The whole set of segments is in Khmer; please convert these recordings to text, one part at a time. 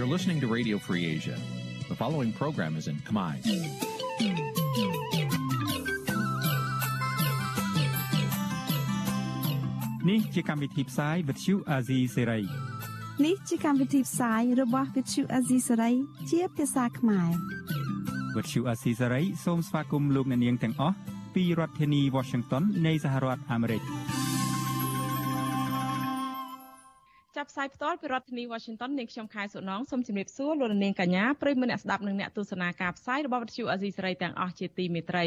You're listening to Radio Free Asia. The following program is in Khmer. នេះជាកម្មវិធីផ្សាយ Vuthu Azizi Serai នេះជាកម្មវិធីផ្សាយរបស់ Vuthu Azizi Serai ជាភាសាខ្មែរ Vuthu Azizi Serai សូមស្វាគមន៍លោកអ្នកនាងទាំងអស់ពីរដ្ឋធានី Washington នៃសហរដ្ឋអាមេរិក។ យផ្ទាល់ពីរដ្ឋធានី Washington នាងខ្ញុំខែសុណងសូមជម្រាបសួរលោកនាងកញ្ញាប្រិយមិត្តអ្នកស្ដាប់និងអ្នកទស្សនាការផ្សាយរបស់វិទ្យុអាស៊ីសេរីទាំងអស់ជាទីមេត្រី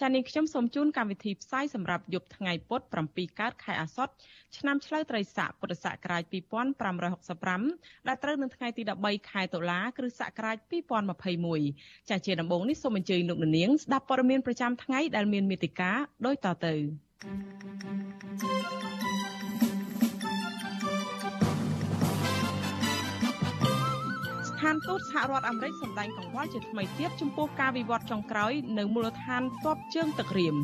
ចា៎នាងខ្ញុំសូមជូនកម្មវិធីផ្សាយសម្រាប់យប់ថ្ងៃពុធ7កើតខែអាសត់ឆ្នាំឆ្លូវត្រីស័កពុរសករាជ2565ដែលត្រូវនៅថ្ងៃទី13ខែតុលាគ្រិស្តសករាជ2021ចា៎ជាដំបូងនេះសូមអញ្ជើញលោកនាងស្ដាប់ព័ត៌មានប្រចាំថ្ងៃដែលមានមេតិការដូចតទៅ thank you ឋានទូតសហរដ្ឋអាមេរិកសម្ដែងកង្វល់ជាថ្មីទៀតចំពោះការវិវត្តចុងក្រោយនៅមូលដ្ឋានទ័ពជើងទឹករៀម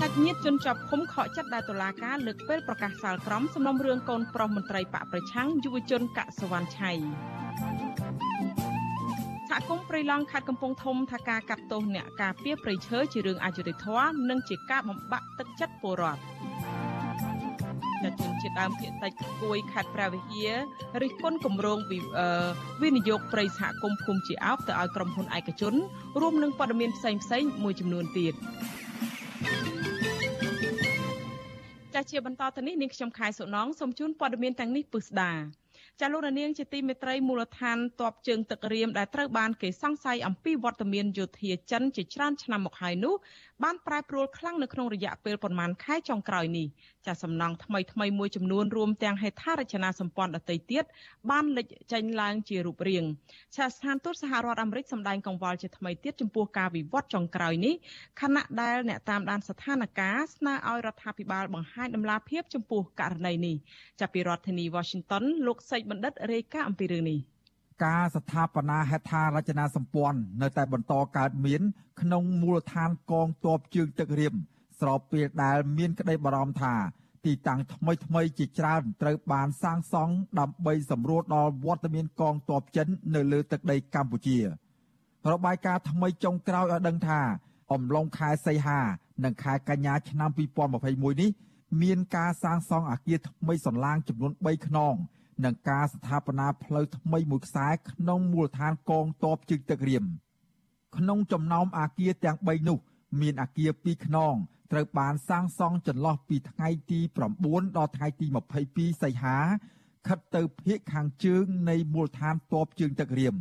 កាច់ញាតជនជាប់ឃុំខកចិត្តដែលតុលាការលើកពេលប្រកាសសាលក្រមសំណុំរឿងកូនប្រុសមន្ត្រីបកប្រឆាំងយុវជនកសវណ្ណឆៃសហគមន៍ព្រៃឡង់ខេត្តកំពង់ធំថាការកាត់ទោសអ្នកការពារព្រៃឈើជារឿងអយុត្តិធម៌និងជាការបំបាក់ទឹកចិត្តពលរដ្ឋ ប្រជាជនជាតិដើមភាគតិចគួយខេត្តព្រះវិហាររិះគន់គម្រោងវិនិយោគព្រៃសហគមន៍ភូមិជាអោបទៅឲ្យក្រុមហ៊ុនឯកជនរួមនឹងព័ត៌មានផ្សេងផ្សេងមួយចំនួនទៀតចាស់ជាបន្តទៅនេះនាងខ្ញុំខែសុណងសូមជូនព័ត៌មានទាំងនេះពិស្ដាចាលោករនាងជាទីមេត្រីមូលដ្ឋានតបជើងទឹករៀមដែលត្រូវបានគេសង្ស័យអំពីវត្តមានយោធាចិនជាច្រើនឆ្នាំមកហើយនោះបានប្រែប្រួលខ្លាំងនៅក្នុងរយៈពេលប្រមាណខែចុងក្រោយនេះចាសំណង់ថ្មីថ្មីមួយចំនួនរួមទាំងហេដ្ឋារចនាសម្ព័ន្ធដទៃទៀតបានលេចចេញឡើងជារូបរាងចាស្ថានទូតសហរដ្ឋអាមេរិកសម្ដែងកង្វល់ជាថ្មីទៀតចំពោះការវិវត្តចុងក្រោយនេះខណៈដែលអ្នកតាមដានស្ថានភាពស្នើឲ្យរដ្ឋាភិបាលបង្ហាញដំណាភាពចំពោះករណីនេះចាប់ពីរដ្ឋធានី Washington លោកសេចបណ្ឌិតរាយការណ៍អំពីរឿងនេះ ការស្ថាបនាហេដ្ឋារចនាសម្ព័ន្ធនៅតែបន្តកើតមាន ក្នុងមូលដ្ឋានកងទ័ពជើងទឹករៀមស្របពេលដែលមានក្តីបារម្ភថាទីតាំងថ្មីថ្មីជាច្រើនត្រូវបានសាងសង់ដើម្បីសម្រួលដល់វត្តមានកងទ័ពចិននៅលើទឹកដីកម្ពុជារបាយការណ៍ថ្មីចុងក្រោយឲ្យដឹងថា អំឡុងខែសីហា និងខែកញ្ញាឆ្នាំ2021នេះមានការសាងសង់អគារថ្មីសន្លាងចំនួន3ខ្នង និងការស្ថាបនាផ្លូវថ្មីមួយខ្សែក្នុងមូលដ្ឋានកងទ័ពជើងទឹករៀមក្នុងចំណោមអាគារទាំង3នោះ មានអាគារ2ខ្នងត្រូវបានសាងសង់ចន្លោះពីថ្ងៃទី9ដល់ថ្ងៃទី22សីហាខិតទៅភាគខាងជើងនៃមូលដ្ឋានទ័ពជើងទឹករៀម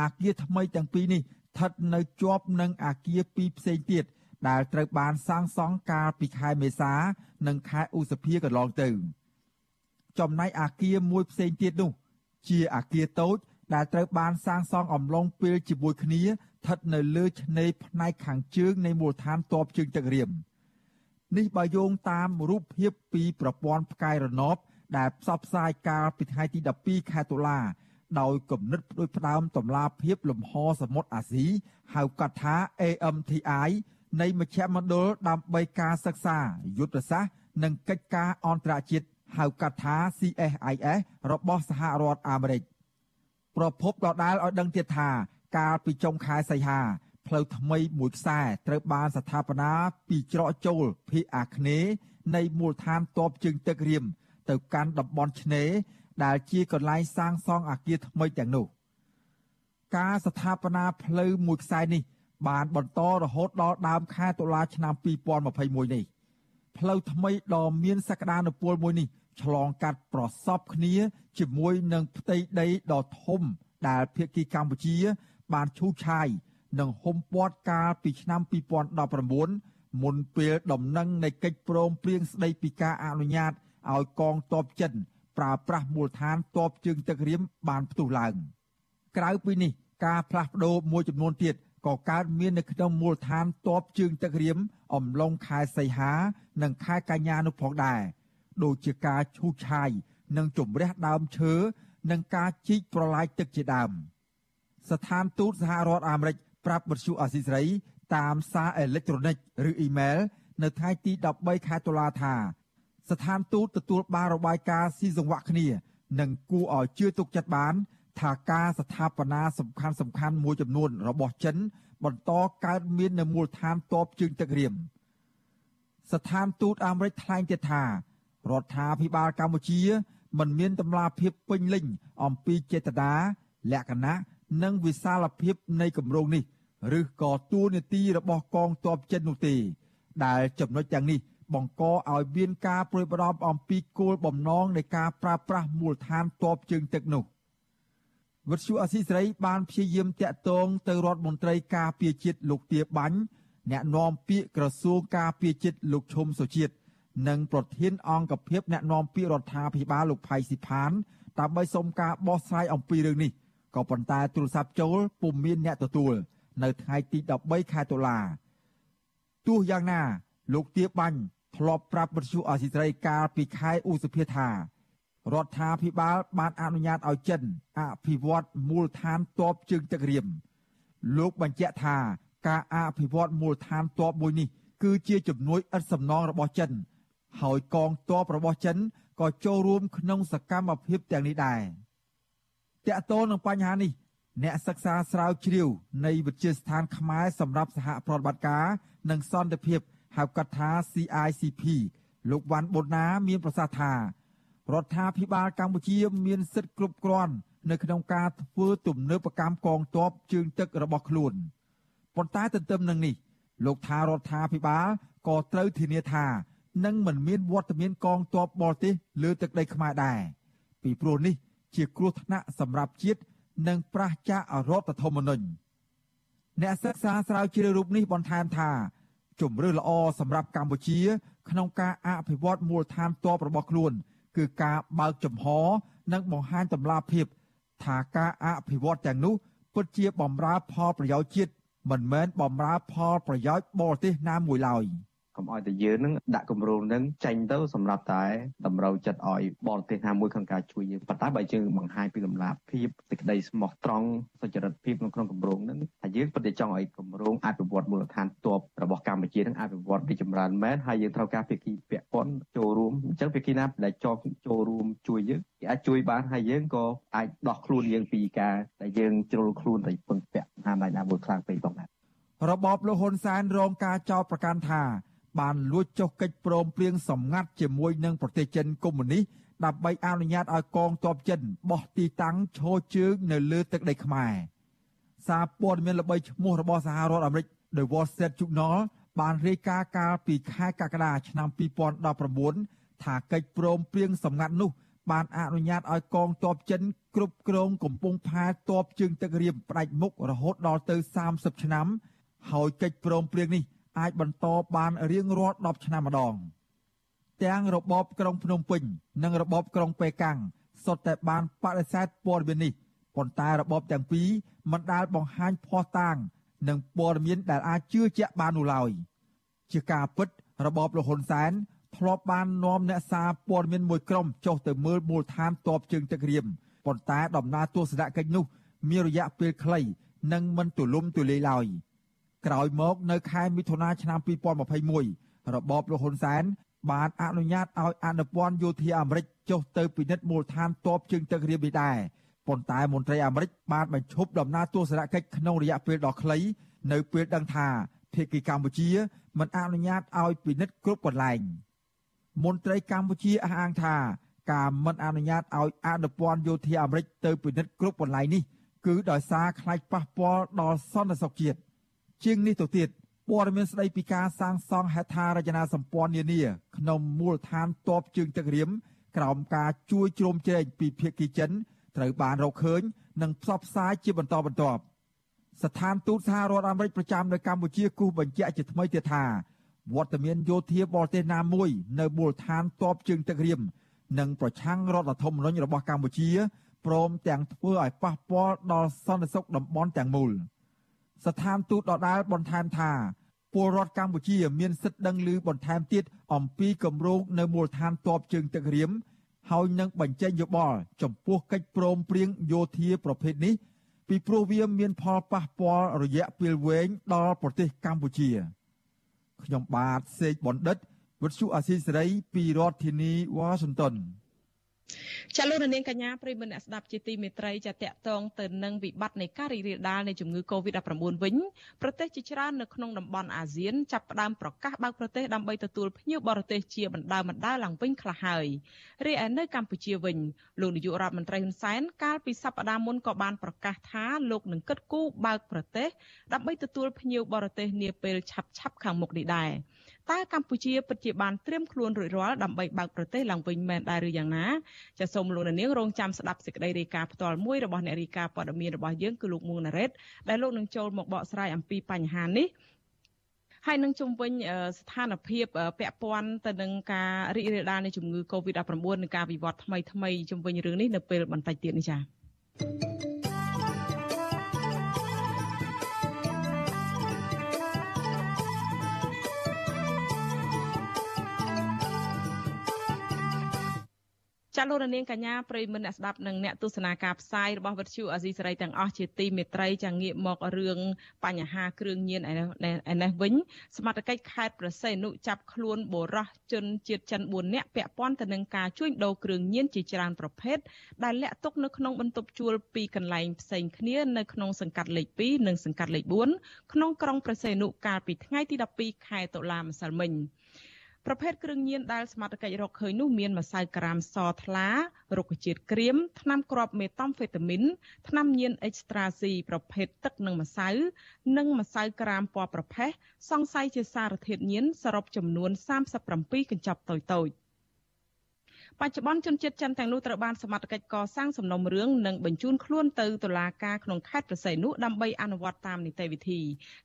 អាគារថ្មីទាំងពីរនេះស្ថិតនៅជាប់នឹងអាគារពីរផ្សេងទៀតដែលត្រូវបានសាងសង់កាលពីខែមេសា និងខែឧសភាកន្លងទៅ ចំណែកអាគារមួយផ្សេងទៀតនោះ ជាអាគារតូច ដែលត្រូវបានសាងសង់អំឡុងពេលជាមួយគ្នាស្ថិតនៅលើឆ្នេរផ្នែកខាងជើងនៃមូលដ្ឋានទ័ពជើងទឹករៀមនេះបើយោងតាមរូបភាពពីប្រព័ន្ធផ្កាយរណបដែលផ្សព្វផ្សាយកាលពីថ្ងៃទី12ខែតុលាដោយគំនិតផ្ដួចផ្ដើមតម្លាភាពលំហសមុទ្រអាស៊ីហៅកាត់ថា AMTI នៃមជ្ឈមណ្ឌលដើម្បីការសិក្សាយុទ្ធសាស្ត្រនិងកិច្ចការអន្តរជាតិ ហៅកាត់ថា CSIS របស់សហរដ្ឋអាមេរិកប្រពន្ធដដាលឲ្យដឹងទៀតថា កាលពីចុងខែសីហាផ្លូវថ្មីមួយខ្សែត្រូវបានស្ថាបនាពីច្រកចូលភាគអាគ្នេយ៍នៃមូលដ្ឋានទ័ពជើងទឹករៀមទៅកាន់តំបន់ឆ្នេរដែលជាកន្លែងសាងសង់អគារថ្មីទាំងនោះ ការស្ថាបនាផ្លូវមួយខ្សែនេះ បានបន្តរហូតដល់ដើមខែតុលាឆ្នាំ2021នេះ ផ្លូវថ្មីដ៏មានសក្តានុពលមួយនេះឆ្លងកាត់ប្រសពគ្នា ជាមួយនឹងផ្ទៃដីដ៏ធំដែលភាគីកម្ពុជា បានឈូសឆាយនិងហុំព័ទ្ធកាលពីឆ្នាំ2019មុនពេលដំណឹងនៃកិច្ចព្រមព្រៀងស្តីពីការអនុញ្ញាតឲ្យកងទ័ពចិនប្រើប្រាស់មូលដ្ឋានទ័ពជើងទឹករៀមបានផ្ទុះឡើងក្រៅពីនេះការផ្លាស់ប្ដូរមួយចំនួនទៀត ក៏កើតមាននៅក្នុងមូលដ្ឋានទ័ពជើងទឹករៀមអំឡុងខែសីហា និងខែកញ្ញានោះផងដែរដូចជាការឈូសឆាយនិងជំរះដើមឈើនិងការជីកប្រឡាយទឹកជាដើមស្ថានទូតសហរដ្ឋអាមេរិកប្រាប់បទសុអាស៊ីសេរី តាមសារអេឡិចត្រូនិកឬអ៊ីមែលនៅថ្ងៃទី13ខែតុលាថា ស្ថានទូតទទួលបានរបាយការណ៍ស៊ីសង្វាក់គ្នា និងគួរឲ្យជឿទុកចិត្តបាន ថាការស្ថាបនាសំខាន់សំខាន់មួយចំនួន របស់ចិន បន្តកើតមាននៅមូលដ្ឋានតបជើងទឹករៀមស្ថានទូតអាមេរិកថ្លែងទៀតថារដ្ឋាភិបាលកម្ពុជា មិនមានតម្លាភាពពេញលេញអំពីចេតនាលក្ខណៈនិងវិសាលភាពនៃគម្រោងនេះឬក៏ទួលនីតិរបស់កងទ័ពចិននោះទេ ដែលចំណុចទាំងនេះបង្កឲ្យមានការព្រួយបារម្ភអំពីគោលបំណងនៃការប្រើប្រាស់មូលដ្ឋានទ័ពជើងទឹកនោះ វិទ្យុអស៊ីសេរីបានព្យាយាមតាក់ទងទៅរដ្ឋមន្ត្រីការពារជាតិលោកទាបាញ់អ្នកនាំពាក្យក្រសួងការពារជាតិលោកឈុំសុជាតិនិងប្រធានអង្គភិបអ្នកនាំពាក្យរដ្ឋាភិបាលលោកផៃស៊ីផានដើម្បីសុំការបោះស្រាយអំពីរឿងនេះក៏ប៉ុន្តែទូរស័ព្ទចូលពុំមានអ្នកទទួលនៅថ្ងៃទី13ខែតុលាទោះយ៉ាងណា លោកទាបាញ់ធ្លាប់ប្រាប់វិទ្យុអសិរ័យកាលពីខែឧសភាថា រដ្ឋាភិបាលបានអនុញ្ញាតឲ្យចិនអភិវឌ្ឍមូលដ្ឋានទ័ពជើងទឹករៀមលោកបញ្ជាក់ថាការអភិវឌ្ឍមូលដ្ឋានទ័ពមួយនេះ គឺជាជំនួយឥតសំណងរបស់ចិន ហើយកងទ័ពរបស់ចិនក៏ចូលរួមក្នុងសកម្មភាពទាំងនេះដែរតកតលនឹងបញ្ហានេះ អ្នកសិក្សាស្រាវជ្រាវ នៃវិទ្យាស្ថានខ្មែរសម្រាប់សហប្រតិបត្តិការ និងសន្តិភាពហៅកាត់ថា CICP លោកវ៉ាន់បូណាមានប្រសាសន៍ថា រដ្ឋាភិបាលកម្ពុជាមានសិទ្ធិគ្រប់គ្រាន់នៅក្នុងការធ្វើទំនើបកម្មកងទ័ពជើងទឹករបស់ខ្លួនប៉ុន្តែទន្ទឹមនឹងនេះលោកថារដ្ឋាភិបាលក៏ត្រូវធានាថានឹងមិនមានវត្តមានកងទ័ពបរទេសលើទឹកដីខ្មែរដែរពីព្រោះនេះជាគ្រោះថ្នាក់សម្រាប់ជាតិនិងប្រះចាករដ្ឋធម្មនុញ្ញអ្នកសិក្សាស្រាវជ្រាវរូបនេះបន្ថែមថាជំរឿល្អសម្រាប់កម្ពុជា ក្នុងការអភិវឌ្ឍមូលដ្ឋានទ័ពរបស់ខ្លួន គឺការបើកចំហនិងបង្ហាញតម្លាភាព ថាការអភិវឌ្ឍទាំងនោះពិតជាបំរើផលប្រយោជន៍ជាតិមិនមែនបំរើផលប្រយោជន៍បរទេសណាមួយឡើយ។ កុំឲ្យតែយើងនឹងដាក់គម្រោងនឹងចេញទៅសម្រាប់តែតម្រូវចិត្តឲ្យបរទេសណាមួយក្នុងការជួយយើងប៉ុន្តែបើយើងបង្ហាញពីតម្លាភាពសេចក្តីស្មោះត្រង់សុចរិតភាពនៅក្នុងគម្រោងនឹងហើយយើងពិតជាចង់ឲ្យគម្រោងអភិវឌ្ឍមូលដ្ឋានទ័ពរបស់កម្ពុជានឹងអភិវឌ្ឍរីចម្រើនមែនហើយយើងត្រូវការភាគីពាក់ព័ន្ធចូលរួមអញ្ចឹងភាគីណាដែលចង់ចូលរួមជួយយើងគេអាចជួយបានហើយយើងក៏អាចដោះខ្លួនយើងពីការដែលយើងជ្រុលខ្លួនទៅពឹងពាក់ណាមួយណាមួយខ្លាំងពេកផងដែររបបលោកហ៊ុនសែនរងការចោទប្រកាន់ថា បានលួចចុះកិច្ចព្រមព្រៀងសម្ងាត់ជាមួយនឹងប្រទេសចិនកុម្មុយនីសដើម្បីអនុញ្ញាតឲ្យកងទ័ពចិនបោះទីតាំងឈរជើងនៅលើទឹកដីខ្មែរសារព័ត៌មានល្បីឈ្មោះរបស់សហរដ្ឋអាមេរិក The Wall Street Journal បានរាយការណ៍កាលពីខែកក្កដាឆ្នាំ2019ថាកិច្ចព្រមព្រៀងសម្ងាត់នោះ បានអនុញ្ញាតឲ្យកងទ័ពចិនគ្រប់គ្រងកំពង់ផែទ័ពជើងទឹករៀមផ្ដាច់មុខរហូតដល់ទៅ30ឆ្នាំ ហើយកិច្ចព្រមព្រៀងនេះ អាចបន្តបានរៀងរាល់10ឆ្នាំម្ដង ទាំងរបបក្រុងភ្នំពេញ និងរបបក្រុងប៉េកាំងសុទ្ធតែបានបដិសេធព័ត៌មាននេះប៉ុន្តែរបបទាំងពីរមិនដែលបង្ហាញភ័ស្តុតាង និងព័ត៌មានដែលអាចជឿជាក់បាននោះឡើយជាការពិតរបបលហ៊ុនសែនធ្លាប់បាននាំអ្នកសារព័ត៌មានមួយក្រុមចុះទៅមើលមូលដ្ឋានតបជើងទឹករៀមប៉ុន្តែដំណើរទស្សនកិច្ចនោះ មានរយៈពេលខ្លីនិងមិនទូលំទូលាយឡើយ។ ក្រោយមកនៅខែមិថុនាឆ្នាំ2021របបលោកហ៊ុនសែនបានអនុញ្ញាតឲ្យអនុព័ន្ធយោធាអាមេរិកចុះទៅពិនិត្យមូលដ្ឋានទ័ពជើងទឹករៀមនេះដែរប៉ុន្តែមន្ត្រីអាមេរិកបានបញ្ឈប់ដំណើរទស្សនកិច្ចក្នុងរយៈពេលដ៏ខ្លីនៅពេលដឹងថាភាគីកម្ពុជាមិនអនុញ្ញាតឲ្យពិនិត្យគ្រប់កន្លែងមន្ត្រីកម្ពុជាអះអាងថាការមិនអនុញ្ញាតឲ្យអនុព័ន្ធយោធាអាមេរិកទៅពិនិត្យគ្រប់កន្លែងនេះគឺដោយសារខ្លាចប៉ះពាល់ដល់សន្តិសុខជាតិ ជាងនេះទៅទៀតព័ត៌មានស្ដីពីការសាងសង់ហេដ្ឋារចនាសម្ព័ន្ធនានាក្នុងមូលដ្ឋានតបជើងទឹករៀមក្រោមការជួយជ្រោមជ្រែងពីភាគីចិនត្រូវបានរកឃើញ និងផ្សព្វផ្សាយជាបន្តបន្ទាប់ស្ថានទូតសហរដ្ឋអាមេរិកប្រចាំនៅកម្ពុជាគូសបញ្ជាក់ជាថ្មីទៀតថាវត្តមានយោធាបរទេសណាមួយនៅមូលដ្ឋានតបជើងទឹករៀមនិងប្រឆាំងរដ្ឋធម្មនុញ្ញរបស់កម្ពុជាព្រមទាំងធ្វើឲ្យប៉ះពាល់ដល់សន្តិសុខតំបន់ទាំងមូល។ ស្ថានទូតដដាលបន្ថែមថាពលរដ្ឋកម្ពុជាមានសិទ្ធិដឹងឮបន្ថែមទៀតអំពីគម្រោងនៅមូលដ្ឋានទ័ពជើងទឹករៀមហើយនឹងបញ្ចេញយោបល់ចំពោះកិច្ចព្រមព្រៀងយោធាប្រភេទនេះពីព្រោះវាមានផលប៉ះពាល់រយៈពេលវែងដល់ប្រទេសកម្ពុជាខ្ញុំបាទសេកបណ្ឌិតវិទ្យុអាស៊ីសេរីពីរដ្ឋធានីវ៉ាស៊ីនតោន ចាលោកនាងកញ្ញាប្រិមមអ្នកស្ដាប់ជាទីមេត្រីចាតកតងទៅនឹងវិបត្តិនៃការរីករាលដាលនៃជំងឺ Covid-19 វិញប្រទេសជាច្រើននៅក្នុងតំបន់អាស៊ានចាប់ផ្ដើមប្រកាសបើកប្រទេសដើម្បីទទួលភ្ញៀវបរទេសជាបណ្ដើបណ្ដើឡើងវិញខ្លះហើយរីឯនៅកម្ពុជាវិញលោកនាយករដ្ឋមន្ត្រីហ៊ុនសែនកាលពីសប្តាហ៍មុនក៏បានប្រកាសថាលោកនឹងគិតគូរបើកប្រទេសដើម្បីទទួលភ្ញៀវបរទេសនាពេលឆាប់ៗខាងមុខនេះដែរ តើកម្ពុជាពិតជាបានត្រៀមខ្លួនរួចរាល់ដើម្បីបើកប្រទេសឡើងវិញមែនដែរឬយ៉ាងណាចាសសូមលោកនាងរងចាំស្ដាប់សេចក្តីរាយការណ៍ផ្ទាល់មួយរបស់អ្នករាយការណ៍ព័ត៌មានរបស់យើងគឺលោកមួងណារ៉េតដែលលោកនឹងចូលមកបកស្រាយអំពីបញ្ហានេះហើយនឹងជំវិញស្ថានភាពពាក់ព័ន្ធទៅនឹងការរីករាលដាលនៃជំងឺ Covid-19 និងការវិវត្តថ្មីថ្មីជំវិញរឿងនេះនៅពេលបន្តិចទៀតនេះចា៎ ចាលោករនាងកញ្ញាប្រិមមអ្នកស្ដាប់និងអ្នកទស្សនាការផ្សាយរបស់វិទ្យុអាស៊ីសេរីទាំងអស់ជាទីមេត្រីចាងាកមករឿងបញ្ហាគ្រឿងញៀនឯនេះវិញសមត្ថកិច្ចខេត្តប្រសេនុចាប់ខ្លួនបុរសជនជាតិចិន4នាក់ពាក់ព័ន្ធទៅនឹងការជួញដូរគ្រឿងញៀនជាច្រើនប្រភេទដែលលាក់ទុកនៅក្នុងបន្ទប់ជួលពីរកន្លែងផ្សេងគ្នានៅក្នុងសង្កាត់លេខ2និងសង្កាត់លេខ4ក្នុងក្រុងប្រសេនុកាលពីថ្ងៃទី12ខែតុលាម្សិលមិញ ប្រភេទគ្រឿងញៀនដែលសមត្ថកិច្ចរកឃើញនោះមានម្សៅក្រាមសថ្លារុក្ខជាតិក្រៀមថ្នាំគ្រាប់មេតាំហ្វេតាមីនថ្នាំញៀនអេកស្ត្រាស៊ីប្រភេទទឹកនិងម្សៅនិងម្សៅក្រាមពណ៌ប្រផេះសង្ស័យជាសារធាតុញៀនសរុបចំនួន37កញ្ចប់តូចៗ បច្ចុប្បន្នជនជាតិចិនទាំងនោះត្រូវបានសមត្ថកិច្ចកសាងសំណុំរឿងនិងបញ្ជូនខ្លួនទៅតុលាការក្នុងខេត្តប្រស័យនោះដើម្បីអនុវត្តតាមនីតិវិធី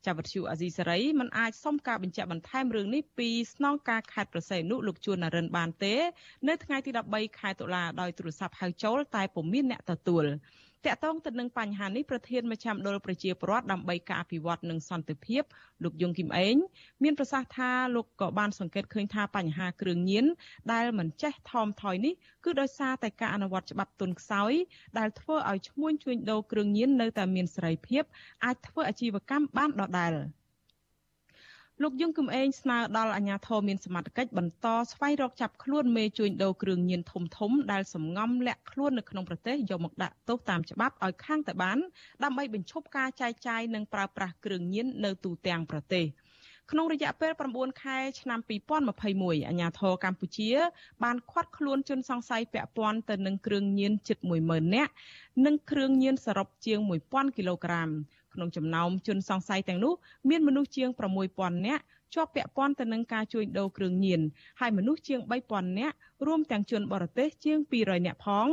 ចាវត្ថុអាស៊ីសេរីមិនអាចសុំការបញ្ជាក់បន្ថែមរឿងនេះពីស្នងការខេត្តប្រស័យនោះលោកជួននរិនបានទេ នៅថ្ងៃទី13ខែតុលាដោយទូរស័ព្ទហៅចូលតែពុំមានអ្នកទទួល តកតងទៅនឹងបញ្ហានេះប្រធានមជ្ឈមណ្ឌលប្រជាពលរដ្ឋដើម្បីការអភិវឌ្ឍនិងសន្តិភាពលោកយងគឹមអេងមានប្រសាសន៍ថាលោកក៏បានសង្កេតឃើញថាបញ្ហាគ្រឿងញៀនដែលមិនចេះថមថយនេះគឺដោយសារតែការអនុវត្តច្បាប់ទុនខ្សោយដែលធ្វើឲ្យឈ្មួញជួញដូរគ្រឿងញៀននៅតែមានសេរីភាពអាចធ្វើអាជីវកម្មបានដដែល។ លោកយងគឹមអេងស្នើដល់អាជ្ញាធរមានសមត្ថកិច្ចបន្តស្វែងរកចាប់ខ្លួនមេជួញដូរគ្រឿងញៀនធំធំដែលសំងំលាក់ខ្លួននៅក្នុងប្រទេសយកមកដាក់ទោសតាមច្បាប់ឲ្យខាងតែបានដើម្បីបញ្ឈប់ការចែកចាយនិងប្រើប្រាស់គ្រឿងញៀននៅទូទាំងប្រទេសក្នុងរយៈពេល9ខែឆ្នាំ2021អាជ្ញាធរកម្ពុជា បានឃាត់ខ្លួនជនសង្ស័យពាក់ព័ន្ធទៅនឹងគ្រឿងញៀនជិត10000នាក់និងគ្រឿងញៀនសរុបជាង1000គីឡូក្រាម ក្នុងចំណោមជនសង្ស័យទាំងនោះមានមនុស្សជាង6000នាក់ជាប់ពាក់ព័ន្ធទៅនឹងការជួញដូរគ្រឿងញៀនហើយមនុស្សជាង3000នាក់រួមទាំងជនបរទេសជាង200នាក់ផង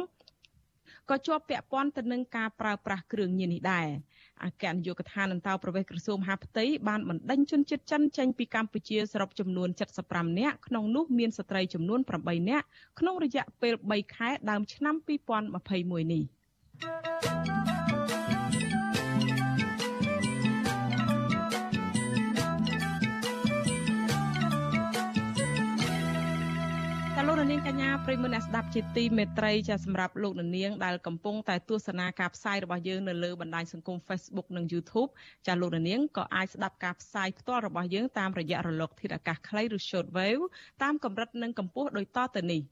ក៏ជាប់ពាក់ព័ន្ធទៅនឹងការប្រើប្រាស់គ្រឿងញៀននេះដែរអគ្គនាយកដ្ឋានអន្តរប្រវេសក្រសួងមហាផ្ទៃបានបណ្ដេញជនជាតិចិនចេញពីកម្ពុជាសរុបចំនួន75នាក់ក្នុងនោះមានស្ត្រីចំនួន8នាក់ក្នុងរយៈពេល3ខែដើមឆ្នាំ2021នេះ លោកនាងកញ្ញាប្រិមមអ្នកស្ដាប់ជាទីមេត្រីចាសម្រាប់លោកនាងដែលកំពុងតែទស្សនាការផ្សាយរបស់យើងនៅលើបណ្ដាញសង្គម Facebook និង YouTube ចាលោកនាងក៏អាចស្ដាប់ការផ្សាយផ្ទាល់របស់យើងតាមរយៈរលកធាតុអាកាសខ្លីឬ Shortwave តាមកម្រិតនិងកម្ពស់ដូចតទៅនេះ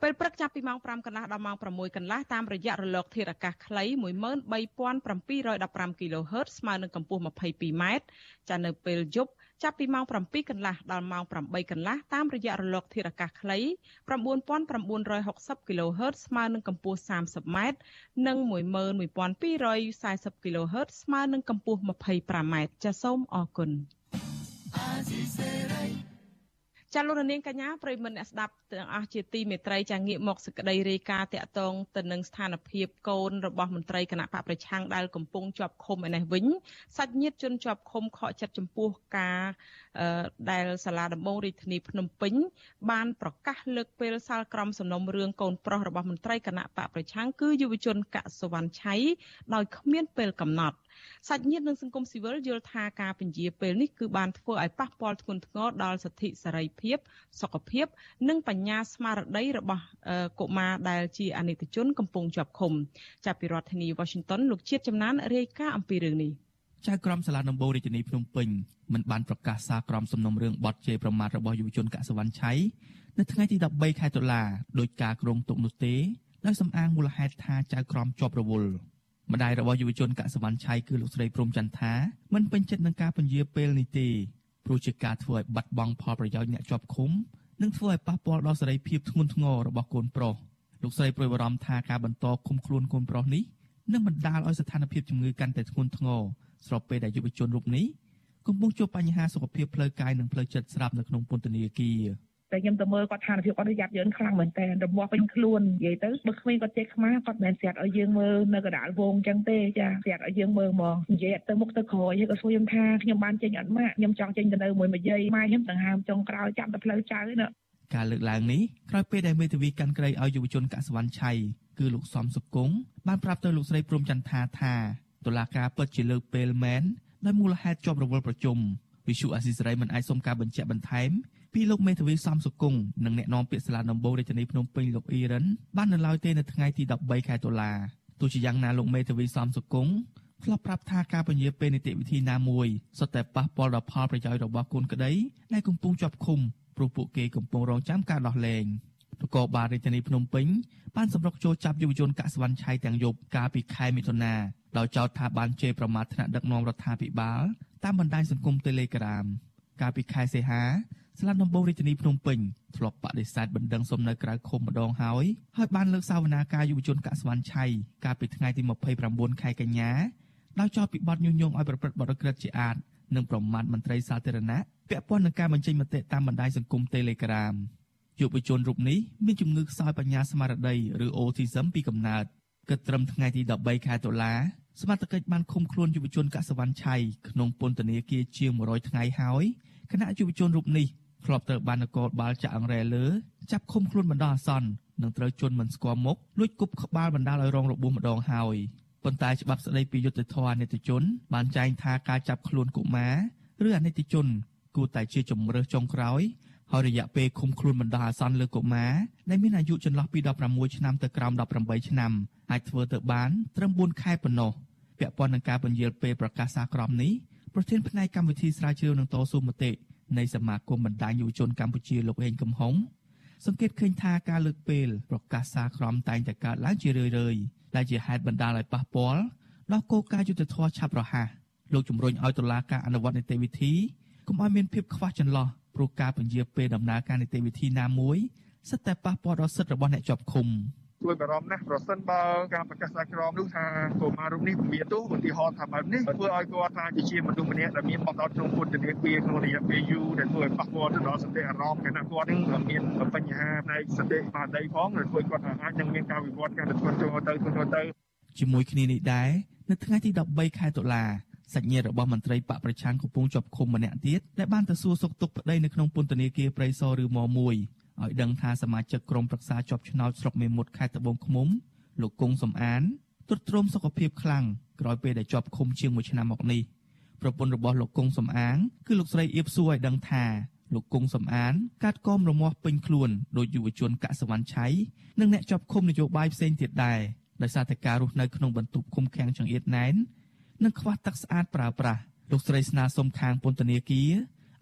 ពេលព្រឹកចាប់ពីម៉ោង5កន្លះដល់ម៉ោង6កន្លះតាមរយៈរលកធាតុអាកាសខ្លី13715 kHz ស្មើនឹងកម្ពស់ 22m ចានៅពេលយប់ ចាប់ពីម៉ោង7កន្លះដល់ម៉ោង8កន្លះតាមរយៈរលកធាតុអាកាសខ្លី9960 kHz ស្មើនឹងកម្ពស់ 30m និង11240 kHz ស្មើនឹងកម្ពស់ 25m ចាសសូមអរគុណ ចាលោករនាងកញ្ញាប្រិមមអ្នកស្ដាប់ទាំងអស់ជាទីមេត្រីចាងាកមកសក្តីរាយការណ៍តាក់ទងទៅនឹងស្ថានភាពកូនរបស់មន្ត្រីគណៈបកប្រឆាំងដែលកំពុងជាប់ឃុំឯនេះវិញសាច់ញាតិជនជាប់ឃុំខកចិត្តចំពោះការដែលសាលាដំបងរាជធានីភ្នំពេញបានប្រកាសលើកពេលសាលក្រមសំណុំរឿងកូនប្រុសរបស់មន្ត្រីគណៈបកប្រឆាំងគឺយុវជនកសវណ្ណឆៃដោយគ្មានពេលកំណត់ សាច់ញាតិនិងសង្គមស៊ីវិលយល់ថាការពន្យាពេលនេះគឺបានធ្វើឲ្យប៉ះពាល់ធ្ងន់ធ្ងរដល់សិទ្ធិសេរីភាព សុខភាព និងបញ្ញាស្មារតីរបស់កុមារដែលជាអនិច្ចជនកំពុងជាប់ឃុំចាប់ពីរដ្ឋធានី Washington លោកជាតិចំណានរាយការណ៍អំពីរឿងនេះចៅក្រមសាលាដំបូងរាជធានីភ្នំពេញមិនបានប្រកាសសារក្រមសំណុំរឿងបទជេរប្រមាថរបស់យុវជនកសវណ្ណឆៃនៅថ្ងៃទី13ខែតុលាដោយការក្រុងទុកនោះទេដោយសំអាងមូលហេតុថាចៅក្រមជាប់រវល់ ម្ដាយរបស់យុវជនកសវណ្ណឆៃគឺលោកស្រីព្រំចន្ទថាមិនពេញចិត្តនឹងការពន្យាពេលនេះទេព្រោះជាការធ្វើឲ្យបាត់បង់ផលប្រយោជន៍អ្នកជាប់ឃុំនិងធ្វើឲ្យប៉ះពាល់ដល់សេរីភាពធ្ងន់ធ្ងររបស់កូនប្រុសលោកស្រីព្រួយបារម្ភថាការបន្តឃុំខ្លួនកូនប្រុសនេះនឹងបណ្ដាលឲ្យស្ថានភាពជំងឺកាន់តែធ្ងន់ធ្ងរស្របពេលដែលយុវជនរូបនេះកំពុងជួបបញ្ហាសុខភាពផ្លូវកាយនិងផ្លូវចិត្តស្រាប់នៅក្នុងពន្ធនាគារ តែខ្ញុំទៅមើលគាត់ឋានភាពគាត់យ៉ាប់យើងខ្លាំងមែនតើរបស់ពេញខ្លួននិយាយទៅបើគ្មានគាត់ចេះខ្មាគាត់មិនស្រាត់ឲ្យយើងមើលនៅកដាលវងចឹងទេចាស្រាត់ឲ្យយើងមើលហ្មងនិយាយទៅមុខទៅក្រោយហើយក៏សួរខ្ញុំថាខ្ញុំបានចេញអត់ម៉ាក់ខ្ញុំចង់ចេញទៅនៅមួយមួយយាយម៉ែខ្ញុំដង្ហើមចុងក្រោយចាប់ទៅផ្លូវចៅណាការលើកឡើងនេះក្រោយពេលដែលមេធាវីកាន់ក្រីឲ្យយុវជនកសវណ្ណឆៃគឺលោកសំសុគង្គបានប្រាប់ទៅលោកស្រីព្រំចន្ទថាថាតុលាការពិតជាលើកពេលមែនដោយមូលហេតុជាប់រវល់ប្រជុំវិសុអាស៊ីសេរីមិនអាចសុំការបញ្ជាក់បន្ថែម ពីលោកមេធាវីសំសុគង្គនិងអ្នកនាំពាក្យសាលាដំបងរាជធានីភ្នំពេញលោកអ៊ីរ៉ានបាននៅឡើយទេនៅថ្ងៃទី13ខែតុលាទោះជាយ៉ាងណាលោកមេធាវីសំសុគង្គធ្លាប់ប្រាប់ថាការពន្យាពេលនីតិវិធីណាមួយសុទ្ធតែប៉ះពាល់ដល់ផលប្រយោជន៍របស់កូនក្តីដែលកំពុងជាប់ឃុំព្រោះពួកគេកំពុងរងចាំការដោះលែងនគរបាលរាជធានីភ្នំពេញបានសម្រុកចូលចាប់យុវជនកសវណ្ណឆៃទាំងយប់កាលពីខែមិថុនាដោយចោទថាបានជេរប្រមាថថ្នាក់ដឹកនាំរដ្ឋាភិបាលតាមបណ្ដាញសង្គម Telegram កាលពីខែសីហា ស្លាប់ដំបងរាជធានីភ្នំពេញធ្លាប់បដិសេធបណ្ដឹងសុំនៅក្រៅឃុំម្ដងហើយហើយបានលើកសាវនាការយុវជនកសវណ្ណឆៃកាលពីថ្ងៃទី29ខែកញ្ញាដោយចោទពីបទញុះញង់ឲ្យប្រព្រឹត្តបទរក្រិតជាអាតនិងប្រមាថមន្ត្រីសាធារណៈពាក់ព័ន្ធនឹងការបញ្ចេញមតិតាមបណ្ដាញសង្គម Telegram យុវជនរូបនេះមានជំងឺខ្សោយបញ្ញាស្មារតីឬ autism ពីកំណើតគិតត្រឹមថ្ងៃទី13ខែតុលាសមត្ថកិច្ចបានឃុំខ្លួនយុវជនកសវណ្ណឆៃក្នុងពន្ធនាគារជាង100ថ្ងៃហើយគណៈយុវជនរូបនេះ ធ្លាប់ត្រូវបាននគរបាលចាក់អង្រែលើចាប់ឃុំខ្លួនបណ្ដោះអាសន្ននិងត្រូវជន់មិនស្គាល់មុខលួចគប់ក្បាលបណ្ដាលឲ្យរងរបួសម្ដងហើយប៉ុន្តែច្បាប់ស្តីពីយុត្តិធម៌អនិច្ចជនបានចែងថាការចាប់ខ្លួនកុមារឬអនិច្ចជនគួរតែជាជំរើសចុងក្រោយហើយរយៈពេលឃុំខ្លួនបណ្ដោះអាសន្នលើកុមារដែលមានអាយុចន្លោះពី16ឆ្នាំទៅក្រោម18ឆ្នាំអាចធ្វើទៅបានត្រឹម4ខែប៉ុណ្ណោះពាក់ព័ន្ធនឹងការពន្យាលពេលប្រកាសសាក្រមនេះប្រធានផ្នែកកម្មវិធីស្រាវជ្រាវនឹងតស៊ូមតិ នៃសមាគមបណ្ដាញយុវជនកម្ពុជាលោកហេងកំហុងសង្កេតឃើញថាការលើកពេលប្រកាសសាក្រមតែងតែកើតឡើងជារឿយៗដែលជាហេតុបណ្ដាលឲ្យប៉ះពាល់ដល់គោលការណ៍យុត្តិធម៌ឆាប់រហ័សលោកជំរុញឲ្យតុលាការអនុវត្តនីតិវិធីកុំឲ្យមានភាពខ្វះចន្លោះព្រោះការពន្យាពេលដំណើរការនីតិវិធីណាមួយសិតតែប៉ះពាល់ដល់សិទ្ធិរបស់អ្នកជាប់ឃុំ ព្រួយបារម្ភណាស់ប្រសិនបើការប្រកាសសាក្រមនោះថាកុមាររូបនេះមានទោសឧទាហរណ៍ថាបែបនេះធ្វើឲ្យគាត់ថាជាមនុស្សម្នាក់ដែលមានបទអត់ក្នុងពន្ធនាគារក្នុងរយៈពេលយូរដែលធ្វើឲ្យប៉ះពាល់ទៅដល់សតិអារម្មណ៍គណៈគាត់នឹងមានបញ្ហាផ្នែកសតិស្មារតីផងដែលធ្វើឲ្យគាត់អាចនឹងមានការវិវត្តកាន់តែធ្ងន់ធ្ងរទៅធ្ងន់ធ្ងរទៅជាមួយគ្នានេះដែរនៅថ្ងៃទី13ខែតុលាសាច់ញាតិរបស់មន្ត្រីបកប្រឆាំងកំពុងជាប់ឃុំម្នាក់ទៀតដែលបានទៅសួរសុខទុក្ខប្តីនៅក្នុងពន្ធនាគារព្រៃសរឬម1 ឲ្យដឹងថាសមាជិកក្រុមប្រឹក្សាជាប់ឆ្នោតស្រុកមេមត់ខេត្តត្បូងឃ្មុំលោកគង់សំអានទ្រុឌទ្រោមសុខភាពខ្លាំងក្រោយពេលដែលជាប់ឃុំជាង1ឆ្នាំមកនេះប្រពន្ធរបស់លោកគង់សំអាងគឺលោកស្រីអៀបសួរឲ្យដឹងថាលោកគង់សំអានកាត់កមរមាស់ពេញខ្លួនដោយយុវជនកសវណ្ណឆៃនិងអ្នកជាប់ឃុំនយោបាយផ្សេងទៀតដែរដោយសារតែការរស់នៅក្នុងបន្ទប់ឃុំឃាំងចង្អៀតណែននិងខ្វះទឹកស្អាតប្រើប្រាស់លោកស្រីស្នើសុំខាងពន្ធនាគារ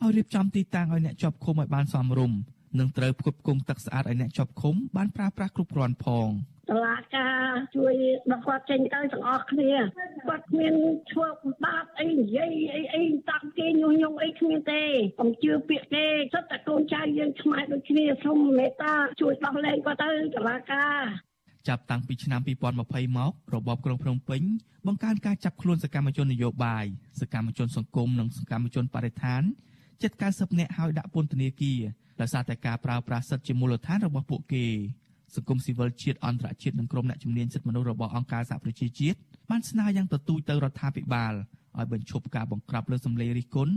ឲ្យរៀបចំទីតាំងឲ្យអ្នកជាប់ឃុំឲ្យបានសមរម្យ និងត្រូវផ្គត់ផ្គង់ទឹកស្អាតឲ្យអ្នកជាប់ឃុំបានប្រើប្រាស់គ្រប់គ្រាន់ផងតឡាការជួយដល់គាត់ចេញទៅទាំងអស់គ្នាគាត់គ្មានធ្វើបាបអីនិយាយអីអីតាំងគេញុះញង់អីគ្មានទេកុំជឿពាក្យគេសិតតែកូនចៅយើងខ្មែរដូចគ្នាសូមមេត្តាជួយដោះលែងគាត់ទៅតឡាការចាប់តាំងពីឆ្នាំ2020មករបបក្រុងភ្នំពេញបង្កើនការចាប់ខ្លួនសកម្មជននយោបាយសកម្មជនសង្គមនិងសកម្មជនបរិស្ថានជិត90នាក់ហើយដាក់ពន្ធនាគារ ដោយសារតែការប្រើប្រាស់សិទ្ធិជាមូលដ្ឋានរបស់ពួកគេសង្គមស៊ីវិលជាតិអន្តរជាតិនិងក្រុមអ្នកជំនាញសិទ្ធិមនុស្សរបស់អង្គការសហប្រជាជាតិបានស្នើយ៉ាងទទូចទៅរដ្ឋាភិបាលឲ្យបញ្ឈប់ការបង្ក្រាបលើសម្លេងរិះគន់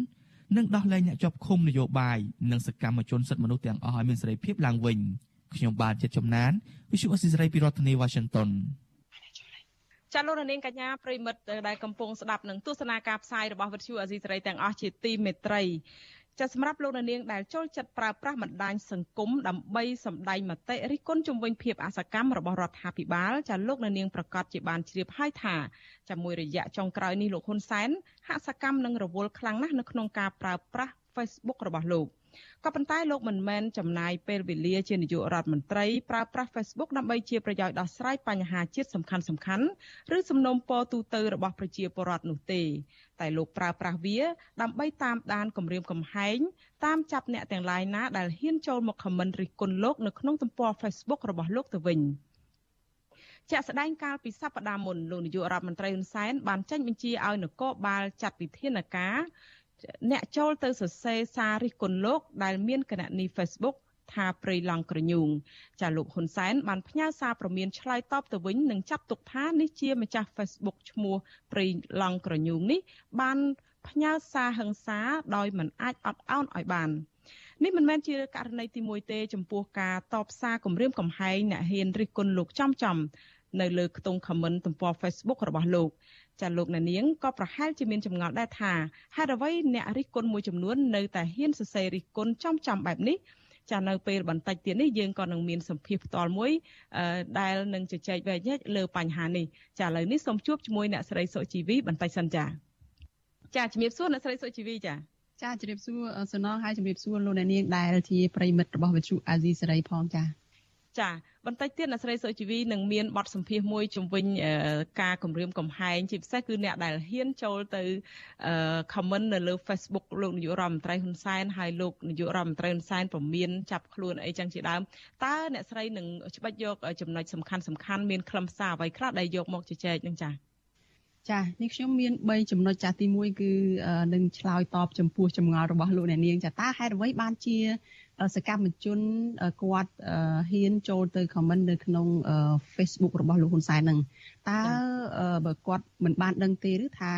និងដោះលែងអ្នកជាប់ឃុំនយោបាយនិងសកម្មជនសិទ្ធិមនុស្សទាំងអស់ឲ្យមានសេរីភាពឡើងវិញខ្ញុំបាទចិត្តចំណាន Visual Assisray ពីរដ្ឋធានី Washington ចាលោករនាងកញ្ញាប្រិមិត្តដែលកំពុងស្ដាប់នឹងទស្សនាការផ្សាយរបស់វិទ្យុអាស៊ីសេរីទាំងអស់ជាទីមេត្រី ចាសម្រាប់លោកនាងដែលចូលចិត្តប្រើប្រាស់បណ្ដាញសង្គមដើម្បីសម្ដែងមតិរិះគន់ជំវិញភាពអសកម្មរបស់រដ្ឋាភិបាលចាលោកនាងប្រកាសជាបានជ្រាបហើយថាជាមួយរយៈចុងក្រោយនេះលោកហ៊ុនសែនហាក់សកម្មនិងរវល់ខ្លាំងណាស់នៅក្នុងការប្រើប្រាស់ Facebook របស់លោក។ ក៏ប៉ុន្តែលោកមិនមែនចំណាយពេលវេលាជានាយករដ្ឋមន្ត្រីប្រើប្រាស់ Facebook ដើម្បីជាប្រយោជន៍ដោះស្រាយបញ្ហាជាតិសំខាន់សំខាន់ឬសំណុំពរទូទៅរបស់ប្រជាពលរដ្ឋនោះទេ តែលោកប្រើប្រាស់វា ដើម្បីតាមដានគម្រាមកំហែងតាមចាប់អ្នកទាំងឡាយណាដែលហ៊ានចូលមកខមមិនរិះគន់លោកនៅក្នុងទំព័រ Facebook របស់លោកទៅវិញជាក់ស្ដែងកាលពីសប្តាហ៍មុនលោកនាយករដ្ឋមន្ត្រីហ៊ុនសែនបានចេញបញ្ជាឲ្យនគរបាលចាត់វិធានការ អ្នកចូលទៅសរសេរសាររិះគន់លោកដែលមានគណនី Facebook ថាព្រៃឡង់ក្រញូងចាលោកហ៊ុនសែនបានផ្ញើសារព្រមានឆ្លើយតបទៅវិញនិងចាត់ទុកថានេះជាម្ចាស់ Facebook ឈ្មោះព្រៃឡង់ក្រញូងនេះ បានផ្ញើសារហិង្សាដោយមិនអាចអត់ឱនឲ្យបាននេះមិនមែនជាករណីទី1ទេចំពោះការតបសារគម្រាមកំហែងអ្នកហ៊ានរិះគន់លោកចំចំ នៅលើខ្ទង់ comment ទំព័រ Facebook របស់លោកចាលោកណានៀងក៏ប្រហែលជាមានចម្ងល់ដែរថាហេតុអ្វីអ្នករិះគន់មួយចំនួននៅតែហ៊ានសរសេររិះគន់ចំចំបែបនេះចានៅពេលបន្តិចទៀតនេះយើងក៏នឹងមានសម្ភារផ្ទាល់មួយដែលនឹងជជែកវែកញែកលើបញ្ហានេះចាឥឡូវនេះសូមជួបជាមួយអ្នកស្រីសុជីវីបន្តិចសិនចាចាជំរាបសួរអ្នកស្រីសុជីវីចាចាជំរាបសួរសំណងហើយជំរាបសួរលោកអ្នកនាងដែលជាប្រិមិត្តរបស់វិទ្យុអាស៊ីសេរីផងចា ចាបន្តិចទៀតអ្នកស្រីសុជីវីនឹងមានបទសម្ភាសមួយជំវិញការគម្រាមកំហែងជាពិសេសគឺអ្នកដែលហ៊ានចូលទៅ comment នៅលើ Facebook លោកនាយករដ្ឋមន្ត្រីហ៊ុនសែនហើយលោកនាយករដ្ឋមន្ត្រីហ៊ុនសែនព្រមានចាប់ខ្លួនអីចឹងជាដើមតើអ្នកស្រីនឹងច្បាច់យកចំណុចសំខាន់សំខាន់មានខ្លឹមសារអ្វីខ្លះដែលយកមកជជែកនឹងចា៎ ចានេះខ្ញុំមាន3ចំណុចចាស់ទី1គឺនឹងឆ្លើយតបចំពោះចម្ងល់របស់លោកអ្នកនាងចាតើហេតុអ្វីបានជាសកម្មជនគាត់ហ៊ានចូលទៅ comment នៅក្នុង Facebook របស់លោកហ៊ុនសែននឹងតើបើគាត់មិនបានដឹងទេឬថា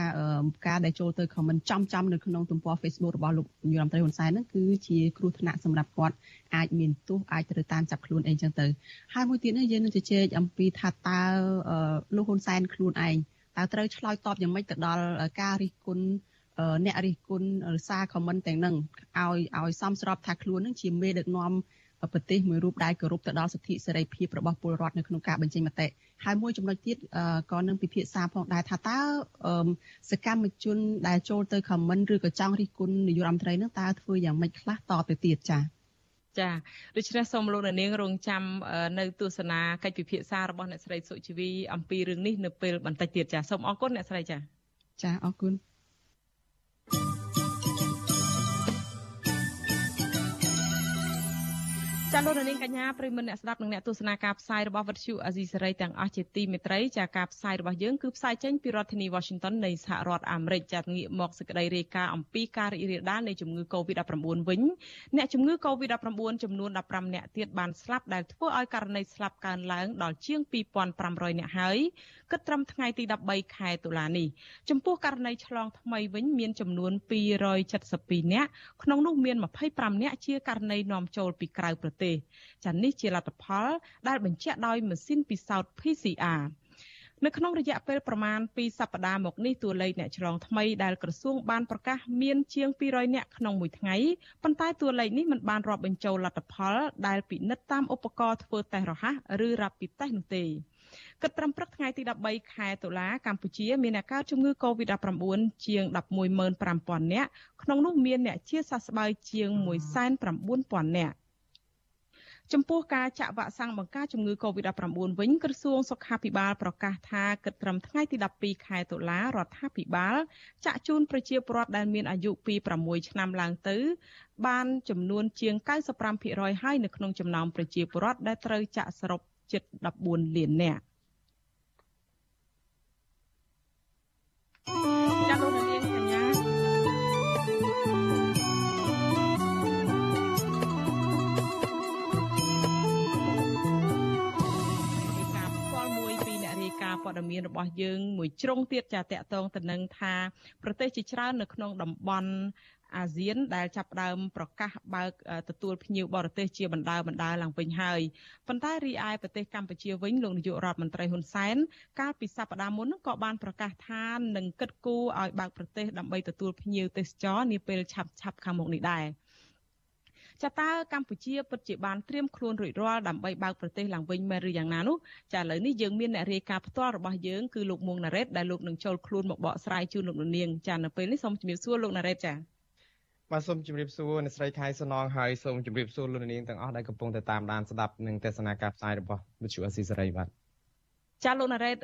ការដែលចូលទៅ comment ចំចំនៅក្នុងទំព័រ Facebook របស់លោកនាយរដ្ឋមន្ត្រីហ៊ុនសែននឹងគឺជាគ្រោះថ្នាក់សម្រាប់គាត់អាចមានទោសអាចត្រូវតាមចាប់ខ្លួនអីចឹងទៅហើយមួយទៀតនេះយើងនឹងជជែកអំពីថាតើលោកហ៊ុនសែនខ្លួនឯង តើត្រូវឆ្លើយតបយ៉ាងម៉េចទៅដល់ការរិះគន់អ្នករិះគន់សារខមមិនទាំងហ្នឹងឲ្យឲ្យសមស្របថាខ្លួននឹងជាមេដឹកនាំប្រទេសមួយរូបដែលគោរពទៅដល់សិទ្ធិសេរីភាពរបស់ពលរដ្ឋនៅក្នុងការបញ្ចេញមតិហើយមួយចំណុចទៀតក៏នឹងពិភាក្សាផងដែរថាតើសកម្មជនដែលចូលទៅខមមិនឬក៏ចង់រិះគន់នាយករដ្ឋមន្ត្រីនឹងតើធ្វើយ៉ាងម៉េចខ្លះតទៅទៀតចា៎ ចាដូច្នេះសូមលោកអ្នកនាងរងចាំនៅទស្សនាកិច្ចពិភាក្សារបស់អ្នកស្រីសុជីវីអំពីរឿងនេះនៅពេលបន្តិចទៀតចាសូមអរគុណអ្នកស្រីចាចាអរគុណ ចាលោកនាងកញ្ញាប្រិមមអ្នកស្ដាប់និងអ្នកទស្សនាការផ្សាយរបស់វិទ្យុអាស៊ីសេរីទាំងអស់ជាទីមេត្រីចាការផ្សាយរបស់យើងគឺផ្សាយចេញពីរដ្ឋធានី Washington នៃសហរដ្ឋអាមេរិកចាងាកមកសេចក្តីរាយការណ៍អំពីការរីករាលដាលនៃជំងឺ Covid-19 វិញអ្នកជំងឺ Covid-19 ចំនួន15អ្នកទៀតបានស្លាប់ដែលធ្វើឲ្យករណីស្លាប់កើនឡើងដល់ជាង2500អ្នកហើយគិតត្រឹមថ្ងៃទី13ខែតុលានេះចំពោះករណីឆ្លងថ្មីវិញមានចំនួន272អ្នកក្នុងនោះមាន25អ្នកជាករណីនាំចូលពីក្រៅប្រទេសចានេះជាលទ្ធផល ដែលបញ្ជាក់ដោយម៉ាស៊ីនពិសោធន៍ PCR នៅក្នុងរយៈពេលប្រមាណ2សប្តាហ៍មកនេះតួលេខអ្នកឆ្លងថ្មីដែលក្រសួងបានប្រកាសមានជាង200អ្នកក្នុងមួយថ្ងៃប៉ុន្តែតួលេខនេះមិនបានរាប់បញ្ចូលលទ្ធផល ដែលពិនិត្យតាមឧបករណ៍ធ្វើតេស្តរហ័សឬ Rapid Test នោះទេគិតត្រឹមព្រឹកថ្ងៃទី13ខែតុលាកម្ពុជាមានអ្នកកើតជំងឺ Covid-19 ជាង115,000នាក់ក្នុងនោះមានអ្នកជាសះស្បើយជាង190,000នាក់ ចំពោះការចាក់វ៉ាក់សាំងបង្ការជំងឺ Covid-19 វិញក្រសួងសុខាភិបាលប្រកាសថាគិតត្រឹមថ្ងៃទី12ខែតុលារដ្ឋាភិបាលចាក់ជូនប្រជាពលរដ្ឋដែលមានអាយុពី6ឆ្នាំឡើងទៅបានចំនួនជាង95%ហើយនៅក្នុងចំណោមប្រជាពលរដ្ឋដែលត្រូវចាក់សរុបជិត14លាននាក់ចាលោក មានរបស់យើងមួយជ្រុងទៀតចាតកតងទៅនឹងថាប្រទេសជាច្រើននៅក្នុងតំបន់អាស៊ានដែលចាប់ផ្ដើមប្រកាសបើកទទួលភ្ញៀវបរទេសជាបណ្ដាបណ្ដាឡើងវិញហើយប៉ុន្តែរីឯប្រទេសកម្ពុជាវិញលោកនាយករដ្ឋមន្ត្រីហ៊ុនសែនកាលពីសប្តាហ៍មុនក៏បានប្រកាសថានឹងគិតគូរឲ្យបើកប្រទេសដើម្បីទទួលភ្ញៀវទេសចរនាពេលឆាប់ឆាប់ខាងមុខនេះដែរ ចាតើកម្ពុជាពិតជាបានត្រៀមខ្លួនរួចរាល់ដើម្បីបើកប្រទេសឡើងវិញមែនឬយ៉ាងណានោះចាឥឡូវនេះយើងមានអ្នករាយការណ៍ផ្ទាល់របស់យើងគឺលោកមួងណារ៉េតដែលលោកនឹងចូលខ្លួនមកបកស្រាយជូនលោកនាងចានៅពេលនេះសូមជំរាបសួរលោកណារ៉េតចាបាទសូមជម្រាបសួរអ្នកស្រីខែសំណងហើយសូមជម្រាបសួរលោកនាងទាំងអស់ដែលកំពុងតែតាមដានស្ដាប់និងទស្សនាការផ្សាយរបស់វិទ្យុអស៊ីសេរីបាទ ចាលោកណារ៉េត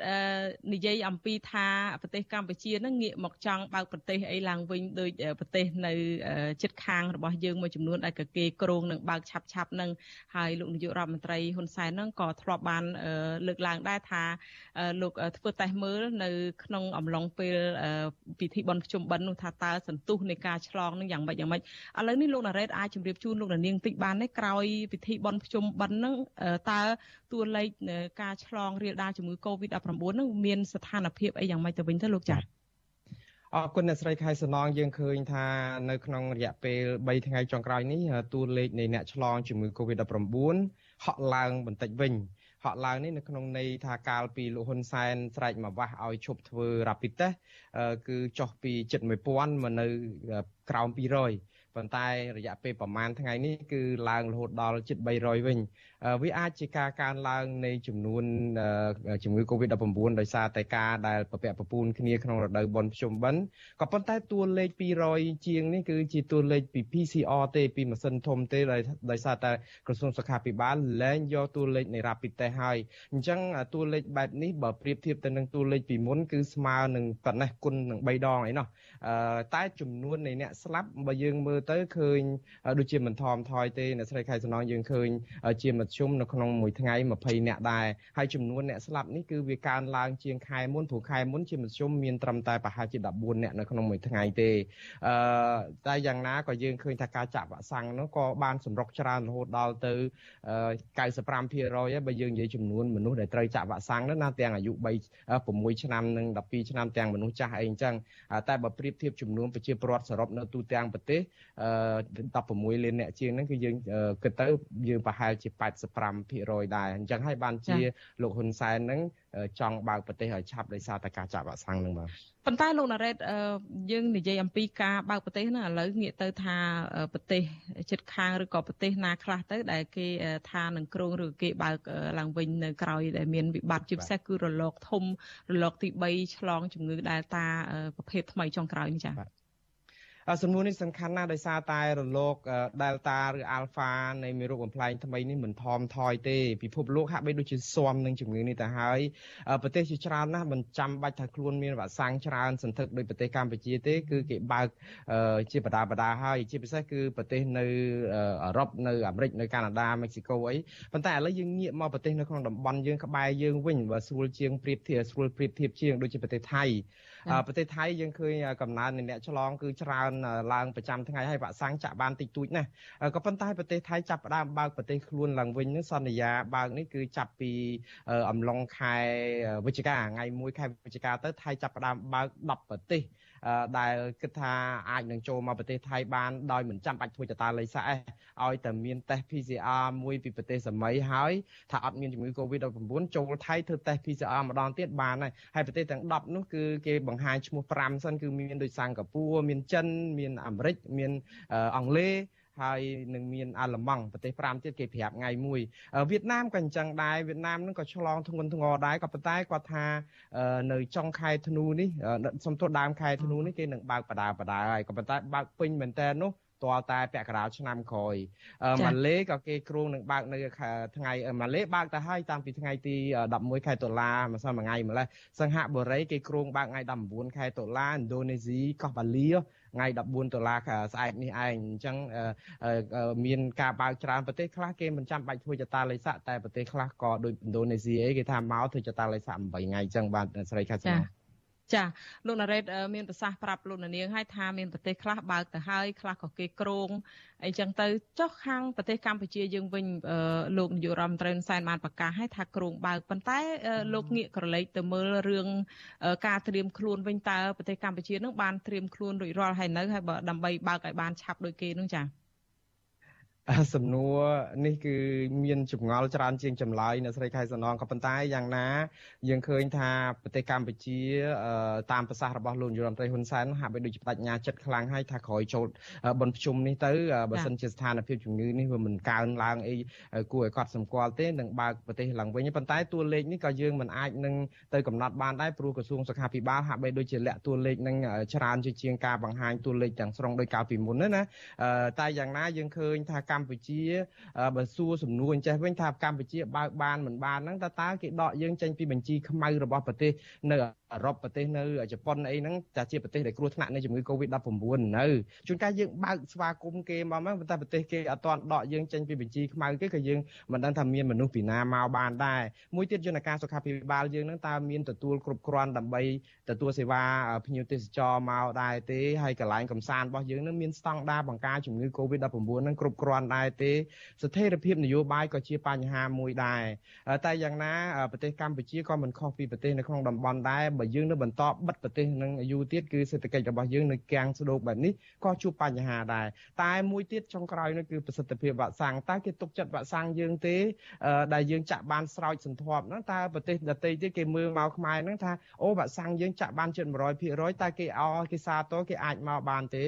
និយាយអំពីថាប្រទេសកម្ពុជានឹងងាកមកចង់បើកប្រទេសអីឡើងវិញដោយប្រទេសនៅជិតខាងរបស់យើងមួយចំនួនដែលក៏គេក្រងនឹងបើកឆាប់ឆាប់នឹងហើយលោកនាយករដ្ឋមន្ត្រីហ៊ុនសែននឹងក៏ធ្លាប់បានលើកឡើងដែរថាលោកធ្វើតេស្តមើលនៅក្នុងអំឡុងពេលពិធីបុណ្យភ្ជុំបិណ្ឌនោះថាតើសន្ទុះនៃការឆ្លងនឹងយ៉ាងម៉េចយ៉ាងម៉េចឥឡូវនេះលោកណារ៉េតអាចជម្រាបជូនលោកនាងតិចបានទេក្រោយពិធីបុណ្យភ្ជុំបិណ្ឌនឹងតើ តួលេខការឆ្លងរាលដាលជំងឺ Covid-19 នឹងមានស្ថានភាពអីយ៉ាងម៉េចទៅវិញទៅលោកចា៎អរគុណអ្នកស្រីខែសំណងយើងឃើញថានៅក្នុងរយៈពេល3ថ្ងៃចុងក្រោយនេះតួលេខនៃអ្នកឆ្លងជំងឺ Covid-19 ហក់ឡើងបន្តិចវិញហក់ឡើងនេះនៅក្នុងន័យថាកាលពីលោកហ៊ុនសែនស្រែកមកវាស់ឲ្យឈប់ធ្វើ rapid test គឺចុះពីជិត1000មកនៅក្រោម200ប៉ុន្តែរយៈពេលប្រហែលថ្ងៃនេះគឺឡើងរហូតដល់ជិត300វិញ វាអាចជាការកើនឡើងនៃចំនួនជំងឺ Covid-19 ដោយសារតែការដែលប្រពាក់ប្រពូនគ្នាក្នុងរដូវបុណ្យភ្ជុំបិណ្ឌក៏ប៉ុន្តែតួលេខ200ជាងនេះគឺជាតួលេខពី PCR ទេពីម៉ាស៊ីនធំទេដោយសារតែក្រសួងសុខាភិបាលលែងយកតួលេខនៃ Rapid Test ហើយអញ្ចឹងតួលេខបែបនេះបើប្រៀបធៀបទៅនឹងតួលេខពីមុនគឺស្មើនឹងប៉ុណ្ណេះគុណនឹង3ដងអីណោះតែចំនួននៃអ្នកស្លាប់បើយើងមើលទៅឃើញដូចជាមិនថមថយទេអ្នកស្រីខែសំណងយើងឃើញជាមធ្យមនៅក្នុងមួយថ្ងៃ20នាក់ដែរហើយចំនួនអ្នកស្លាប់នេះគឺវាកើនឡើងជាងខែមុនព្រោះខែមុនជាមធ្យមមានត្រឹមតែប្រហែលជា14នាក់នៅក្នុងមួយថ្ងៃទេអឺតែយ៉ាងណាក៏យើងឃើញថាការចាក់វ៉ាក់សាំងនោះក៏បានសម្រុកច្រើនរហូតដល់ទៅ95%ហើយបើយើងនិយាយចំនួនមនុស្សដែលត្រូវចាក់វ៉ាក់សាំងនោះណាទាំងអាយុ3 6ឆ្នាំនិង12ឆ្នាំទាំងមនុស្សចាស់អីអញ្ចឹងតែបើប្រៀបធៀបចំនួនប្រជាពលរដ្ឋសរុបនៅទូទាំងប្រទេស16លានអ្នកជាងហ្នឹងគឺយើងគិតទៅយើងប្រហែលជា85%ដែរអញ្ចឹងហើយបានជាលោកហ៊ុនសែនហ្នឹងចង់បើកប្រទេសឲ្យឆាប់ដោយសារតែការចាក់វ៉ាក់សាំងហ្នឹងបាទប៉ុន្តែលោកណារ៉េតយើងនិយាយអំពីការបើកប្រទេសហ្នឹងឥឡូវងាកទៅថាប្រទេសជិតខាងឬក៏ប្រទេសណាខ្លះទៅ ដែលគេថានឹងគ្រោងឬគេបើកឡើងវិញនៅក្រោយដែលមានវិបត្តិជាពិសេសគឺរលកធំរលកទី3ឆ្លងជំងឺ Delta ប្រភេទថ្មីចុងក្រោយនេះចា៎ សំណួរនេះសំខាន់ណាស់ដោយសារតែរលក Delta ឬ Alpha នៃមេរោគបំផ្លែងថ្មីនេះមិនថមថយទេពិភពលោកហាក់បីដូចជាស៊ាំនឹងជំងឺនេះទៅហើយប្រទេសជាច្រើនណាស់មិនចាំបាច់ថាខ្លួនមានវ៉ាក់សាំងច្រើនសន្ធឹកដោយប្រទេសកម្ពុជាទេ គឺគេបើកជាបដាបដាហើយជាពិសេសគឺប្រទេសនៅអឺរ៉ុបនៅអាមេរិកនៅកាណាដាមិចស៊ីកូអីប៉ុន្តែឥឡូវយើងងាកមកប្រទេសនៅក្នុងតំបន់យើងក្បែរយើងវិញបើស្រួលជាងប្រៀបធៀបស្រួលប្រៀបធៀបជាងដូចជាប្រទេសថៃ ប្រទេសថៃយើងឃើញកំណើននៃអ្នកឆ្លងគឺច្រើនឡើងប្រចាំថ្ងៃហើយវ៉ាក់សាំងចាក់បានតិចតួចណាស់ក៏ប៉ុន្តែប្រទេសថៃចាប់ផ្ដើមបើកប្រទេសខ្លួនឡើងវិញនឹងសន្យាបើកនេះគឺចាប់ពីអំឡុងខែវិច្ឆិកាថ្ងៃ1ខែវិច្ឆិកាទៅថៃចាប់ផ្ដើមបើក10ប្រទេស ដែលគិតថាអាចនឹងចូលមកប្រទេសថៃបានដោយមិនចាំបាច់ធ្វើចតាល័យសាក់ឯឲ្យតែមានតេស្ត PCR មួយពីប្រទេសសម័យហើយថាអត់មានជំងឺ Covid-19 ចូលថៃធ្វើតេស្ត PCR ម្ដងទៀតបានហើយហើយប្រទេសទាំង10នោះគឺគេបង្ហាញឈ្មោះ5សិនគឺមានដូចសិង្ហបុរីមានចិនមានអាមេរិកមានអង់គ្លេស ហើយនឹងមានអាល្លឺម៉ង់ប្រទេស5ទៀតគេប្រាប់ថ្ងៃមួយវៀតណាមក៏អញ្ចឹងដែរវៀតណាមនឹងក៏ឆ្លងធ្ងន់ធ្ងរដែរក៏ប៉ុន្តែគាត់ថានៅចុងខែធ្នូនេះសំទោសដើមខែធ្នូនេះគេនឹងបើកបដាបដាហើយក៏ប៉ុន្តែបើកពេញមែនតើនោះ ទាល់តែពាក់កណ្ដាលឆ្នាំក្រោយម៉ាឡេក៏គេគ្រោងនឹងបើកនៅថ្ងៃម៉ាឡេបើកទៅហើយតាំងពីថ្ងៃទី11ខែតុលាម្សិលមួយថ្ងៃម្លេះសិង្ហបុរីគេគ្រោងបើកថ្ងៃ19ខែតុលាឥណ្ឌូនេស៊ីកោះបាលីថ្ងៃ14ដុល្លារស្អែកនេះឯងអញ្ចឹងមានការបើកច្រើនប្រទេសខ្លះគេមិនចាំបាច់ធ្វើចតាល័យស័កតែប្រទេសខ្លះក៏ដូចឥណ្ឌូនេស៊ីអីគេថាមកធ្វើចតាល័យស័ក8ថ្ងៃអញ្ចឹងបាទស្រីខាត់សា ចាលោកណារ៉េតមានប្រសាសន៍ប្រាប់លោកនាងឲ្យថាមានប្រទេសខ្លះបើកទៅហើយខ្លះក៏គេក្រងអីចឹងទៅចុះខាងប្រទេសកម្ពុជាយើងវិញលោកនាយករដ្ឋមន្ត្រីសែនបានប្រកាសឲ្យថាក្រងបើកប៉ុន្តែលោកងាកក្រឡេកទៅមើលរឿងការត្រៀមខ្លួនវិញតើប្រទេសកម្ពុជានឹងបានត្រៀមខ្លួនរួចរាល់ហើយនៅហើយបើដើម្បីបើកឲ្យបានឆាប់ដូចគេនោះចា សំណួរនេះគឺមានចម្ងល់ច្រើនជាងចម្លើយអ្នកស្រីខែសំណងក៏ប៉ុន្តែយ៉ាងណា យើងឃើញថាប្រទេសកម្ពុជាតាមប្រសាសន៍របស់លោកនាយរដ្ឋមន្ត្រីហ៊ុនសែនហាក់បីដូចជាបដិញ្ញាចិត្តខ្លាំងហើយថាក្រោយចូលបនភ្ជុំនេះទៅបើសិនជាស្ថានភាពជំងឺនេះវាមិនកើនឡើងអីគួរឲ្យកត់សម្គាល់ទេនឹងបើកប្រទេសឡើងវិញប៉ុន្តែតួលេខនេះក៏យើងមិនអាចនឹងទៅកំណត់បានដែរព្រោះក្រសួងសុខាភិបាលហាក់បីដូចជាលាក់តួលេខនឹងច្រើនជាងការបង្ហាញតួលេខទាំងស្រុងដោយកាលពីមុនណាតែយ៉ាងណាយើងឃើញថាកម្ពុជាបើសួរសំណួរអញ្ចេះវិញថាកម្ពុជាបើកបានមិនបានហ្នឹងតើតើគេដកយើងចេញពីបញ្ជីខ្មៅរបស់ប្រទេសនៅ អឺរ៉ុបប្រទេសនៅជប៉ុនអីហ្នឹងតែជាប្រទេសដែលគ្រោះថ្នាក់នៃជំងឺ Covid-19 នៅជួនកាលយើងបើកស្វាគមន៍គេមកហ្នឹងប៉ុន្តែប្រទេសគេអត់ទាន់ដកយើងចេញពីបញ្ជីខ្មៅគេក៏យើងមិនដឹងថាមានមនុស្សពីណាមកបានដែរមួយទៀតយន្តការសុខាភិបាលយើងហ្នឹងតើមានទទួលគ្រប់គ្រាន់ដើម្បីទទួលសេវាភ្ញៀវទេសចរមកដែរទេហើយកន្លែងកំសាន្តរបស់យើងហ្នឹងមានស្តង់ដារបង្ការជំងឺ Covid-19 ហ្នឹងគ្រប់គ្រាន់ដែរទេស្ថិរភាពនយោបាយក៏ជាបញ្ហាមួយដែរតែយ៉ាងណាប្រទេសកម្ពុជាក៏មិនខុសពីប្រទេសនៅក្នុងតំបន់ដែរបើយើងនៅបន្តបិទប្រទេសនឹងយូរទៀតគឺសេដ្ឋកិច្ចរបស់យើងនៅកាំងស្ដោកបែបនេះក៏ជួបបញ្ហាដែរតែមួយទៀតចុងក្រោយនោះគឺប្រសិទ្ធភាពវ៉ាក់សាំងតើគេទុកចិត្តវ៉ាក់សាំងយើងទេដែលយើងចាក់បានស្រោចសន្ធាប់ហ្នឹងតើប្រទេសដទៃទៀតគេមើលមកខ្មែរហ្នឹងថាអូវ៉ាក់សាំងយើងចាក់បានជិត100%តើគេអគេសាទរគេអាចមកបានទេ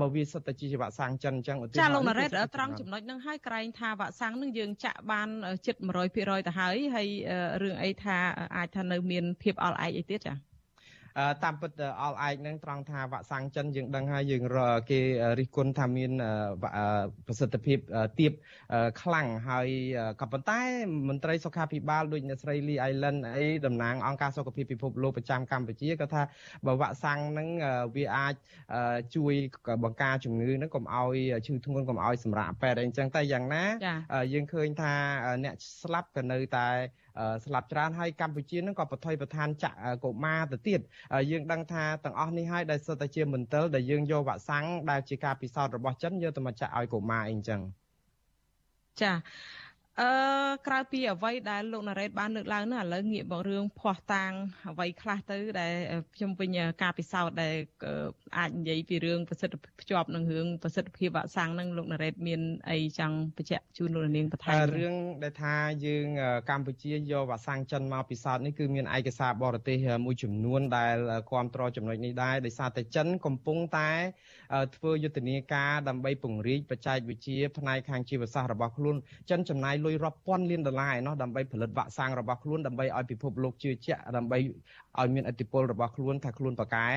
បើវាសិតតែជាវ៉ាក់សាំងចិនអញ្ចឹងឧទាហរណ៍ចាលោកណារ៉េតត្រង់ចំណុចហ្នឹងហើយក្រែងថាវ៉ាក់សាំងនឹងយើងចាក់បានជិត100%ទៅហើយហើយរឿងអីថាអាចថានៅមានភាពអល់ឯកអីទៀតចា៎ តាមពិតអល់ឯកនឹងត្រង់ថាវ៉ាក់សាំងចិនយើងដឹងហើយយើងគេរិះគន់ថាមានប្រសិទ្ធភាពទាបខ្លាំងហើយក៏ប៉ុន្តែមន្ត្រីសុខាភិបាលដូចអ្នកស្រី Lee Island អីតំណាងអង្គការសុខភាពពិភពលោកប្រចាំកម្ពុជាក៏ថាបើវ៉ាក់សាំងនឹងវាអាចជួយបង្ការជំងឺនឹងកុំឲ្យឈឺធ្ងន់កុំឲ្យសម្រាកពេទ្យអីចឹងតែយ៉ាងណាយើងឃើញថាអ្នកស្លាប់ក៏នៅតែ ស្លាប់ច្រើនហើយកម្ពុជានឹងក៏បថុយប្រឋានចាក់កុមារទៅទៀតយើងដឹងថាទាំងអស់នេះហើយដែលសិតតែជាមន្ទិលដែលយើងយកវ៉ាក់សាំងដែលជាការពិសោធន៍របស់ចិនយកទៅមកចាក់ឲ្យកុមារអីចឹងចា អឺក្រៅពីអ្វីដែលលោកណារ៉េតបានលើកឡើងនោះឥឡូវងាកមករឿងភ័ស្តុតាងអ្វីខ្លះទៅ ដែលខ្ញុំវិញការពិសោធន៍ដែលអាចនិយាយពីរឿងប្រសិទ្ធភ្ជាប់នឹងរឿងប្រសិទ្ធភាពវ៉ាក់សាំងនឹងលោកណារ៉េតមានអីចង់បញ្ជាក់ជូនលោកនាងបន្ថែមរឿងដែលថាយើងកម្ពុជាយកវ៉ាក់សាំងចិនមកពិសោធន៍នេះគឺមានឯកសារបរទេសមួយចំនួន ដែលគ្រប់គ្រងចំណុចនេះដែរដោយសារតែចិនកំពុងតែធ្វើយុទ្ធនាការដើម្បីពង្រីកបច្ចេកវិទ្យាផ្នែកខាងជីវសាស្ត្ររបស់ខ្លួនចិនចំណាយលុយរាប់ពាន់លានដុល្លារឯណោះដើម្បីផលិតវ៉ាក់សាំងរបស់ខ្លួនដើម្បីឲ្យពិភពលោកជឿជាក់ដើម្បីឲ្យមានឥទ្ធិពលរបស់ខ្លួនថាខ្លួនប៉កែ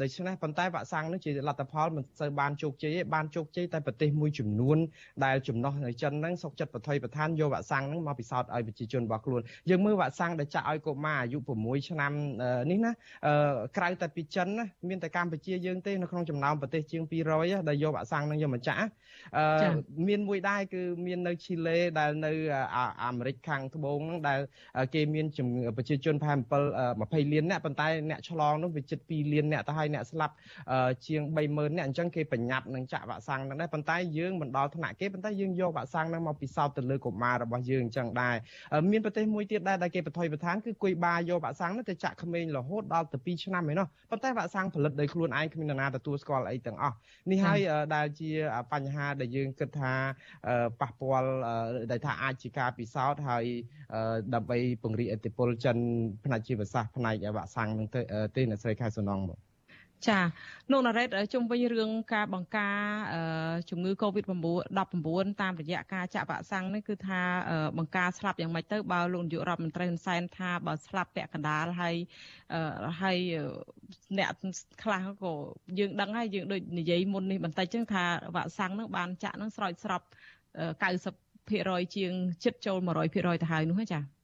ដូច្នេះប៉ុន្តែវ៉ាក់សាំងនេះជាលទ្ធផលមិនសូវបានជោគជ័យទេបានជោគជ័យតែប្រទេសមួយចំនួនដែលចំណោះនៅចិនហ្នឹងសុកចិត្តប្រថុយប្រឋានយកវ៉ាក់សាំងហ្នឹងមកពិសោធន៍ឲ្យប្រជាជនរបស់ខ្លួនយើងមើលវ៉ាក់សាំងដែលចាក់ឲ្យកុមារអាយុ6ឆ្នាំនេះណាក្រៅតែពីចិនណាមានតែកម្ពុជាយើងទេនៅក្នុងចំណោមប្រទេសជាង200ដែលយកវ៉ាក់សាំងហ្នឹងយកមកចាក់មានមួយដែរគឺមាននៅឈីឡេដែលនៅអាមេរិកខាងត្បូងហ្នឹងដែលគេមានប្រជាជនប្រហែល7 20លានអ្នកប៉ុន្តែអ្នកឆ្លងនោះវាជិត2លានអ្នកទៅហើយអ្នកស្លាប់ជាង30000អ្នកអញ្ចឹងគេបញ្ញត្តិនឹងចាក់វ៉ាក់សាំងហ្នឹងដែរប៉ុន្តែយើងមិនដល់ថ្នាក់គេប៉ុន្តែយើងយកវ៉ាក់សាំងហ្នឹងមកពិសោធន៍ទៅលើកុមាររបស់យើងអញ្ចឹងដែរមានប្រទេសមួយទៀតដែរដែលគេបថុយប្រឋានគឺគុយបាយកវ៉ាក់សាំងហ្នឹងទៅចាក់ក្មេងរហូតដល់ទៅ2ឆ្នាំឯណោះប៉ុន្តែវ៉ាក់សាំងផលិតដោយខ្លួនឯងគ្មាននរណាទទួលស្គាល់អីទាំងអស់នេះហើយដែលជាបញ្ហាដែលយើងគិតថាប៉ះពាល់ដែលថាអាចជាការពិសោធន៍ហើយដើម្បីពង្រីកឥទ្ធិពលចិនផ្នែកជីវសាស្ត្រផ្នែកវ៉ាក់សាំងនឹងទេអ្នកស្រីខែសំណងបងចាលោកណារ៉េតជុំវិញរឿងការបង្ការជំងឺ Covid-19 តាមរយៈការចាក់វ៉ាក់សាំងនេះគឺថាបង្ការស្លាប់យ៉ាងម៉េចទៅបើលោកនាយករដ្ឋមន្ត្រីហ៊ុនសែនថាបើស្លាប់ពាក់កណ្ដាលហើយហើយអ្នកខ្លះក៏យើងដឹងហើយយើងដូចនិយាយមុននេះបន្តិចចឹងថាវ៉ាក់សាំងនឹងបានចាក់នឹងស្រោចស្រព90% ជាងចិត្តចូល100%ទៅហើយនោះចា៎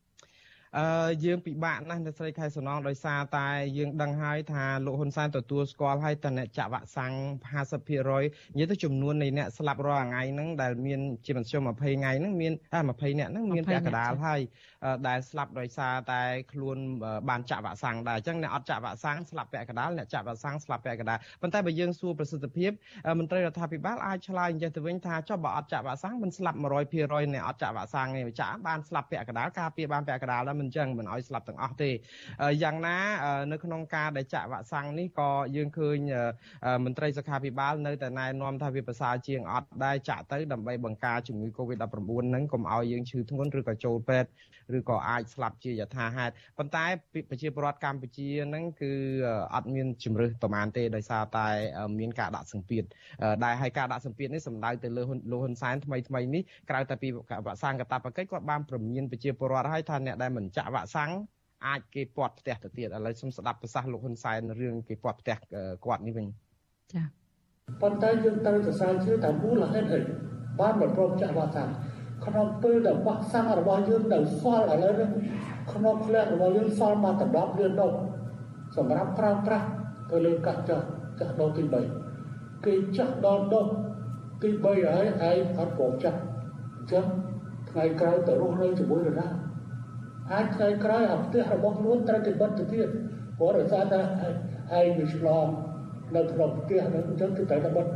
អឺយើងពិបាកណាស់នៅស្រីខែសំណងដោយសារតែយើងដឹងហើយថាលោកហ៊ុនសែនទទួលស្គាល់ហើយតអ្នកចាក់វ៉ាក់សាំង50%និយាយទៅចំនួននៃអ្នកស្លាប់រាល់ថ្ងៃហ្នឹងដែលមានជាមធ្យម20ថ្ងៃហ្នឹងមានតែ20អ្នកហ្នឹងមានពាក់កណ្ដាលហើយ ដែលស្លាប់ដោយសារតែខ្លួនបានចាក់វ៉ាក់សាំងដែរអញ្ចឹងអ្នកអត់ចាក់វ៉ាក់សាំងស្លាប់ពាក់កណ្ដាលអ្នកចាក់វ៉ាក់សាំងស្លាប់ពាក់កណ្ដាលប៉ុន្តែបើយើងសួរប្រសិទ្ធភាពមន្ត្រីរដ្ឋាភិបាលអាចឆ្លើយអញ្ចឹងទៅវិញថាចុះបើអត់ចាក់វ៉ាក់សាំងមិនស្លាប់100%អ្នកអត់ចាក់វ៉ាក់សាំងទេចាក់បានស្លាប់ពាក់កណ្ដាលការពារបានពាក់កណ្ដាលដែរមិនអញ្ចឹងមិនឲ្យស្លាប់ទាំងអស់ទេយ៉ាងណានៅក្នុងការដែលចាក់វ៉ាក់សាំងនេះក៏យើងឃើញមន្ត្រីសុខាភិបាលនៅតែណែនាំថាវាប្រសើរជាងអត់ដែរចាក់ទៅដើម្បីបង្ការជំងឺ Covid-19 ហ្នឹងកុំឲ្យយើងឈឺធ្ងន់ឬក៏ចូលពេទ្យឬក៏អាចស្លាប់ជាយថាហេតុប៉ុន្តែប្រជាពលរដ្ឋកម្ពុជាហ្នឹងគឺអត់មានជំរឿសប្រមាណទេដោយសារតែមានការដាក់សម្ពាធដែលឲ្យការដាក់សម្ពាធនេះសំដៅទៅលើលោកហ៊ុនសែនថ្មីថ្មីនេះក្រៅតែពីវ៉ាក់សាំងកតាបកិច្ចគាត់បានព្រមានប្រជាពលរដ្ឋឲ្យថាអ្នកដែលមិនចាក់វ៉ាក់សាំងអាចគេពាត់ផ្ទះទៅទៀតឥឡូវសូមស្ដាប់ប្រសាសន៍លោកហ៊ុនសែនរឿងគេពាត់ផ្ទះគាត់នេះវិញចា៎ប៉ុន្តែយើងត្រូវសរសើរជឿថាមូលហេតុអីបានមិនព្រមចាក់វ៉ាក់សាំង ក្នុងពេលដែលវ៉ាក់សាំងរបស់យើងនៅសល់ឥឡូវនេះក្នុងផ្លែរបស់យើងសល់មកដណ្ដប់លានដុំសម្រាប់ប្រើប្រាស់ទៅលើកាត់ចាស់ចាស់ដុំទី3គេចាស់ដល់ដុំទី3ហើយឯងអត់ព្រមចាស់អញ្ចឹងថ្ងៃក្រោយទៅរស់នៅជាមួយនរណាអាចថ្ងៃក្រោយអាផ្ទះរបស់ខ្លួនត្រូវទៅបិទទៅទៀតព្រោះដោយសារតែឯងវាឆ្លងនៅក្នុងផ្ទះហ្នឹងអញ្ចឹងគឺត្រូវតែបិទ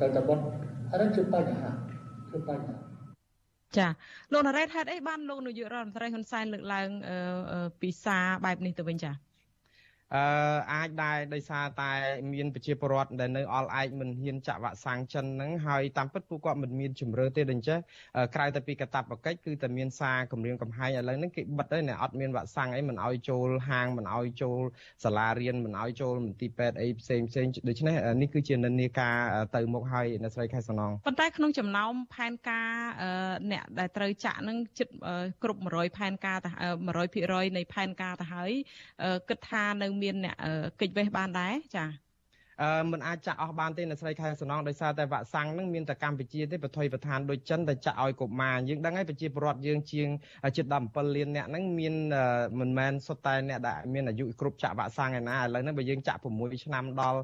ត្រូវតែបិទអានេះជាបញ្ហាជាបញ្ហា ចាលោកណារ៉េតហេតុអីបានលោកនាយករដ្ឋមន្ត្រីហ៊ុនសែនលើកឡើងពីសារបែបនេះទៅវិញចា អឺអាចដែរដោយសារតែមានប្រជាពលរដ្ឋដែលនៅអល់ឯកមិនហ៊ានចាក់វ៉ាក់សាំងចិនហ្នឹងហើយតាមពិតពួកគាត់មិនមានជំរឿទេដូចចេះក្រៅតែពីកតាបកិច្ចគឺតែមានសារគម្រាមកំហែងឥឡូវហ្នឹងគេបិទហើយអ្នកអត់មានវ៉ាក់សាំងអីមិនឲ្យចូលហាងមិនឲ្យចូលសាលារៀនមិនឲ្យចូលមន្ទីរពេទ្យអីផ្សេងផ្សេងដូច្នេះនេះគឺជានិន្នាការទៅមុខហើយអ្នកស្រីខែសំណងប៉ុន្តែក្នុងចំណោមផែនការអ្នកដែលត្រូវចាក់ហ្នឹងជិតគ្រប់100ផែនការ100%នៃផែនការទៅហើយគិតថានៅមានអ្នកគេចវេះបានដែរចា៎អឺមិនអាចចាក់អស់បានទេអ្នកស្រីខែសំណងដោយសារតែវ៉ាក់សាំងនឹងមានតែកម្ពុជាទេប្រថុយប្រឋានដូចចិនតែចាក់ឲ្យកុមារយើងដឹងហើយប្រជាពលរដ្ឋយើងជាងជិត17លានអ្នកហ្នឹងមានមិនមែនសុទ្ធតែអ្នកដែលមានអាយុគ្រប់ចាក់វ៉ាក់សាំងឯណាឥឡូវហ្នឹងបើយើងចាក់6ឆ្នាំដល់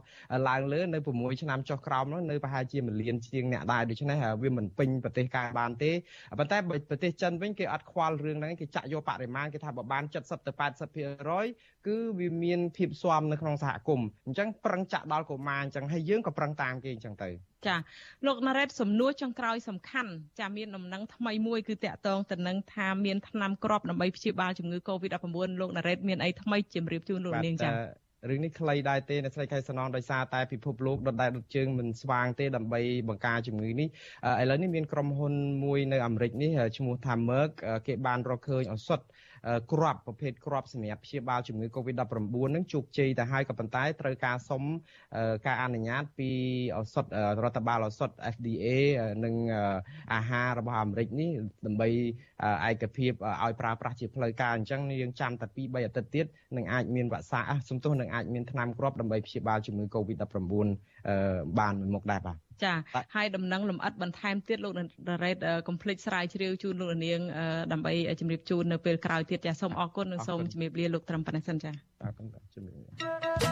ឡើងលើនៅ6ឆ្នាំចុះក្រោមហ្នឹងនៅប្រហែលជា1លានជាងអ្នកដែរដូច្នេះវាមិនពេញប្រទេសកាយបានទេប៉ុន្តែបើប្រទេសចិនវិញគេអត់ខ្វល់រឿងហ្នឹងគេចាក់យកបរិមាណគេថាបើបាន70ទៅ80% គឺវាមានភាពស្វាមនៅក្នុងសហគមន៍អញ្ចឹងប្រឹងចាក់ដល់ល់កុមារអញ្ចឹងហើយយើងក៏ប្រឹងតាមគេអញ្ចឹងទៅចាលោកណារ៉េតសំណួរចុងក្រោយសំខាន់ចាមានដំណឹងថ្មីមួយគឺតកតងទៅនឹងថាមានថ្នាំគ្រាប់ដើម្បីព្យាបាលជំងឺ Covid-19 លោកណារ៉េតមានអីថ្មីជម្រាបជូនលោកនាងចារឿងនេះខ្លីដែរទេអ្នកស្រីខៃសំណងដោយសារតែពិភពលោកដុតដែរដុតជើងមិនស្វាងទេដើម្បីបង្ការជំងឺនេះឥឡូវនេះមានក្រុមហ៊ុនមួយនៅអាមេរិកនេះឈ្មោះថា Merck គេបានរកឃើញឱសថ គ្រាប់ប្រភេទគ្រាប់សម្រាប់ព្យាបាលជំងឺ Covid-19 នឹងជោគជ័យទៅហើយក៏ប៉ុន្តែត្រូវការសុំការអនុញ្ញាតពីឱសថរដ្ឋបាលឱសថ FDA និងអាហាររបស់អាមេរិកនេះដើម្បីឯកភាពឲ្យប្រើប្រាស់ជាផ្លូវការអញ្ចឹងយើងចាំតែ2 3អាទិត្យទៀតនឹងអាចមានវ៉ាក់សាំងសំទោសនឹងអាចមានថ្នាំគ្រាប់ដើម្បីព្យាបាលជំងឺ Covid-19 បានមួយមុខដែរបាទ ចាហើយដំណឹងលំអិតបន្ថែមទៀតលោករ៉េតកុំភ្លេចស្រាវជ្រាវជូនលោកនាងដើម្បីជម្រាបជូននៅពេលក្រោយទៀតចាសូមអរគុណនិងសូមជម្រាបលាលោកត្រឹមប៉ុណ្ណេះសិនចាអរគុណជម្រាបលា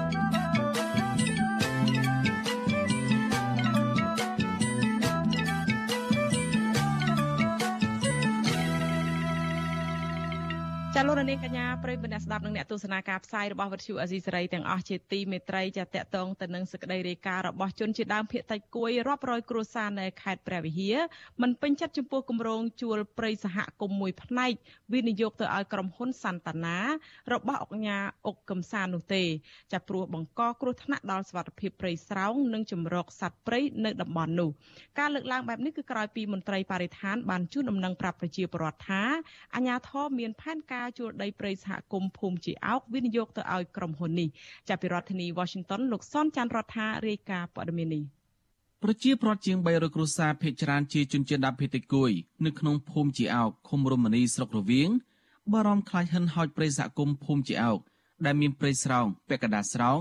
ចាលោករនាងកញ្ញាប្រិយមិត្តអ្នកស្ដាប់និងអ្នកទស្សនាការផ្សាយរបស់វិទ្យុអេស៊ីសេរីទាំងអស់ជាទីមេត្រីចាតកតងទៅនឹងសេចក្តីរាយការណ៍របស់ជនជាដើមភៀតតិចគួយរាប់រយគ្រួសារនៅខេត្តព្រះវិហារមិនពេញចិត្តចំពោះគម្រោងជួលព្រៃសហគមន៍មួយផ្នែកវិនិយោគទៅឲ្យក្រុមហ៊ុនសន្តានារបស់អង្គការអុកកំសាននោះទេចាព្រោះបង្កគ្រោះថ្នាក់ដល់សុវត្ថិភាពព្រៃស្រោងនិងចម្រោកសត្វព្រៃនៅតំបន់នោះការលើកឡើងបែបនេះគឺក្រោយពីមន្ត្រីបរិស្ថានបានជួនដំណឹងប្រាប់ប្រជាពលរដ្ឋថាអាជ្ញាធរមានផែនការជួលដីព្រៃសហគមន៍ភូមិជាអោកវិនិយោគទៅឲ្យក្រុមហ៊ុននេះចាប់ពីរដ្ឋធានី Washington លោកសនច័ន្ទរដ្ឋារាយការណ៍ព័ត៌មាននេះប្រជាប្រដ្ឋជាង300គ្រួសារភេកច្រានជាជនជាតិដើមភាគតិចគួយនៅក្នុងភូមិជាអោកឃុំរមនីស្រុករវៀងបារម្ភខ្លាចហិនហោចព្រៃសហគមន៍ភូមិជាអោកដែលមានព្រៃស្រោងពាក់កណ្ដាលស្រោង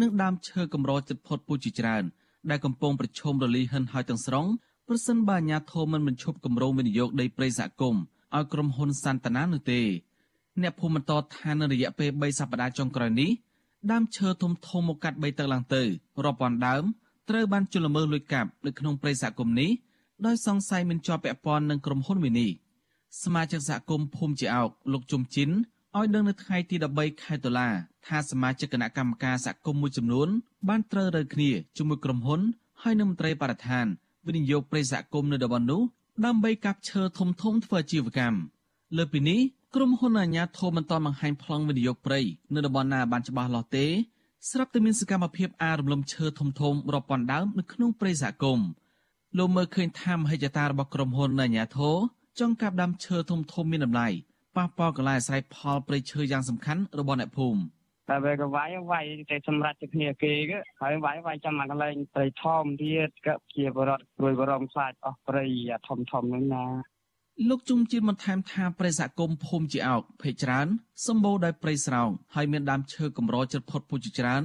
និងដើមឈើកម្រចិត្តផុតពូជជាច្រើនដែលកំពុងប្រឈមរលីហិនហោចទាំងស្រុងប្រសិនបើអាជ្ញាធរមិនបញ្ឈប់គម្រោងវិនិយោគដីព្រៃសហគមន៍ឲ្យក្រុមហ៊ុនសន្តានានោះទេ អ្នកភូមិបន្តថានៅរយៈពេល3សប្តាហ៍ចុងក្រោយនេះដើមឈើធំធំមកកាត់បីទឹកឡើងទៅរាប់ពាន់ដើមត្រូវបានជលល្មើសលួចកាប់នៅក្នុងព្រៃសហគមន៍នេះដោយសង្ស័យមានជាប់ពាក់ព័ន្ធនឹងក្រុមហ៊ុនមួយនេះសមាជិកសហគមន៍ភូមិជាអោកលោកជុំជីនឲ្យដឹងនៅថ្ងៃទី13ខែតុលាថាសមាជិកគណៈកម្មការសហគមន៍មួយចំនួនបានត្រូវរើគ្នាជាមួយក្រុមហ៊ុនហើយនឹងមន្ត្រីបរិស្ថានវិនិយោគប្រេសហគមន៍នៅតំបន់នោះដើម្បីកាប់ឈើធំធំធ្វើអាជីវកម្ម លើពីនេះក្រុមហ៊ុនអាជ្ញាធរមិនទាន់បង្ហាញប្លង់វិនិយោគព្រៃនៅតំបន់ណាបានច្បាស់លាស់ទេស្រាប់តែមានសកម្មភាពអារំលំឈើធំធំរាប់ពាន់ដើមនៅក្នុងព្រៃសហគមន៍លោកមើលឃើញថាមហិច្ឆតារបស់ក្រុមហ៊ុនអាជ្ញាធរចង់កាប់ដាំឈើធំធំមានតម្លៃប៉ះពាល់កន្លែងអាស្រ័យផលព្រៃឈើយ៉ាងសំខាន់របស់អ្នកភូមិតែវាក៏វាយវាយតែសម្រាប់ទៅគ្នាគេក៏ហើយវាយវាយចាំមកកន្លែងព្រៃធំទៀតក៏ជាបរតព្រួយបរំខ្លាចអស់ព្រៃធំធំហ្នឹងណា លោកជុំជាតិបន្ថែមថាព្រៃសហគមន៍ភូមិជាអោកភេកច្រើនសម្បូរដោយព្រៃស្រោងហើយមានដើមឈើកម្រជិតផុតពូជច្រើន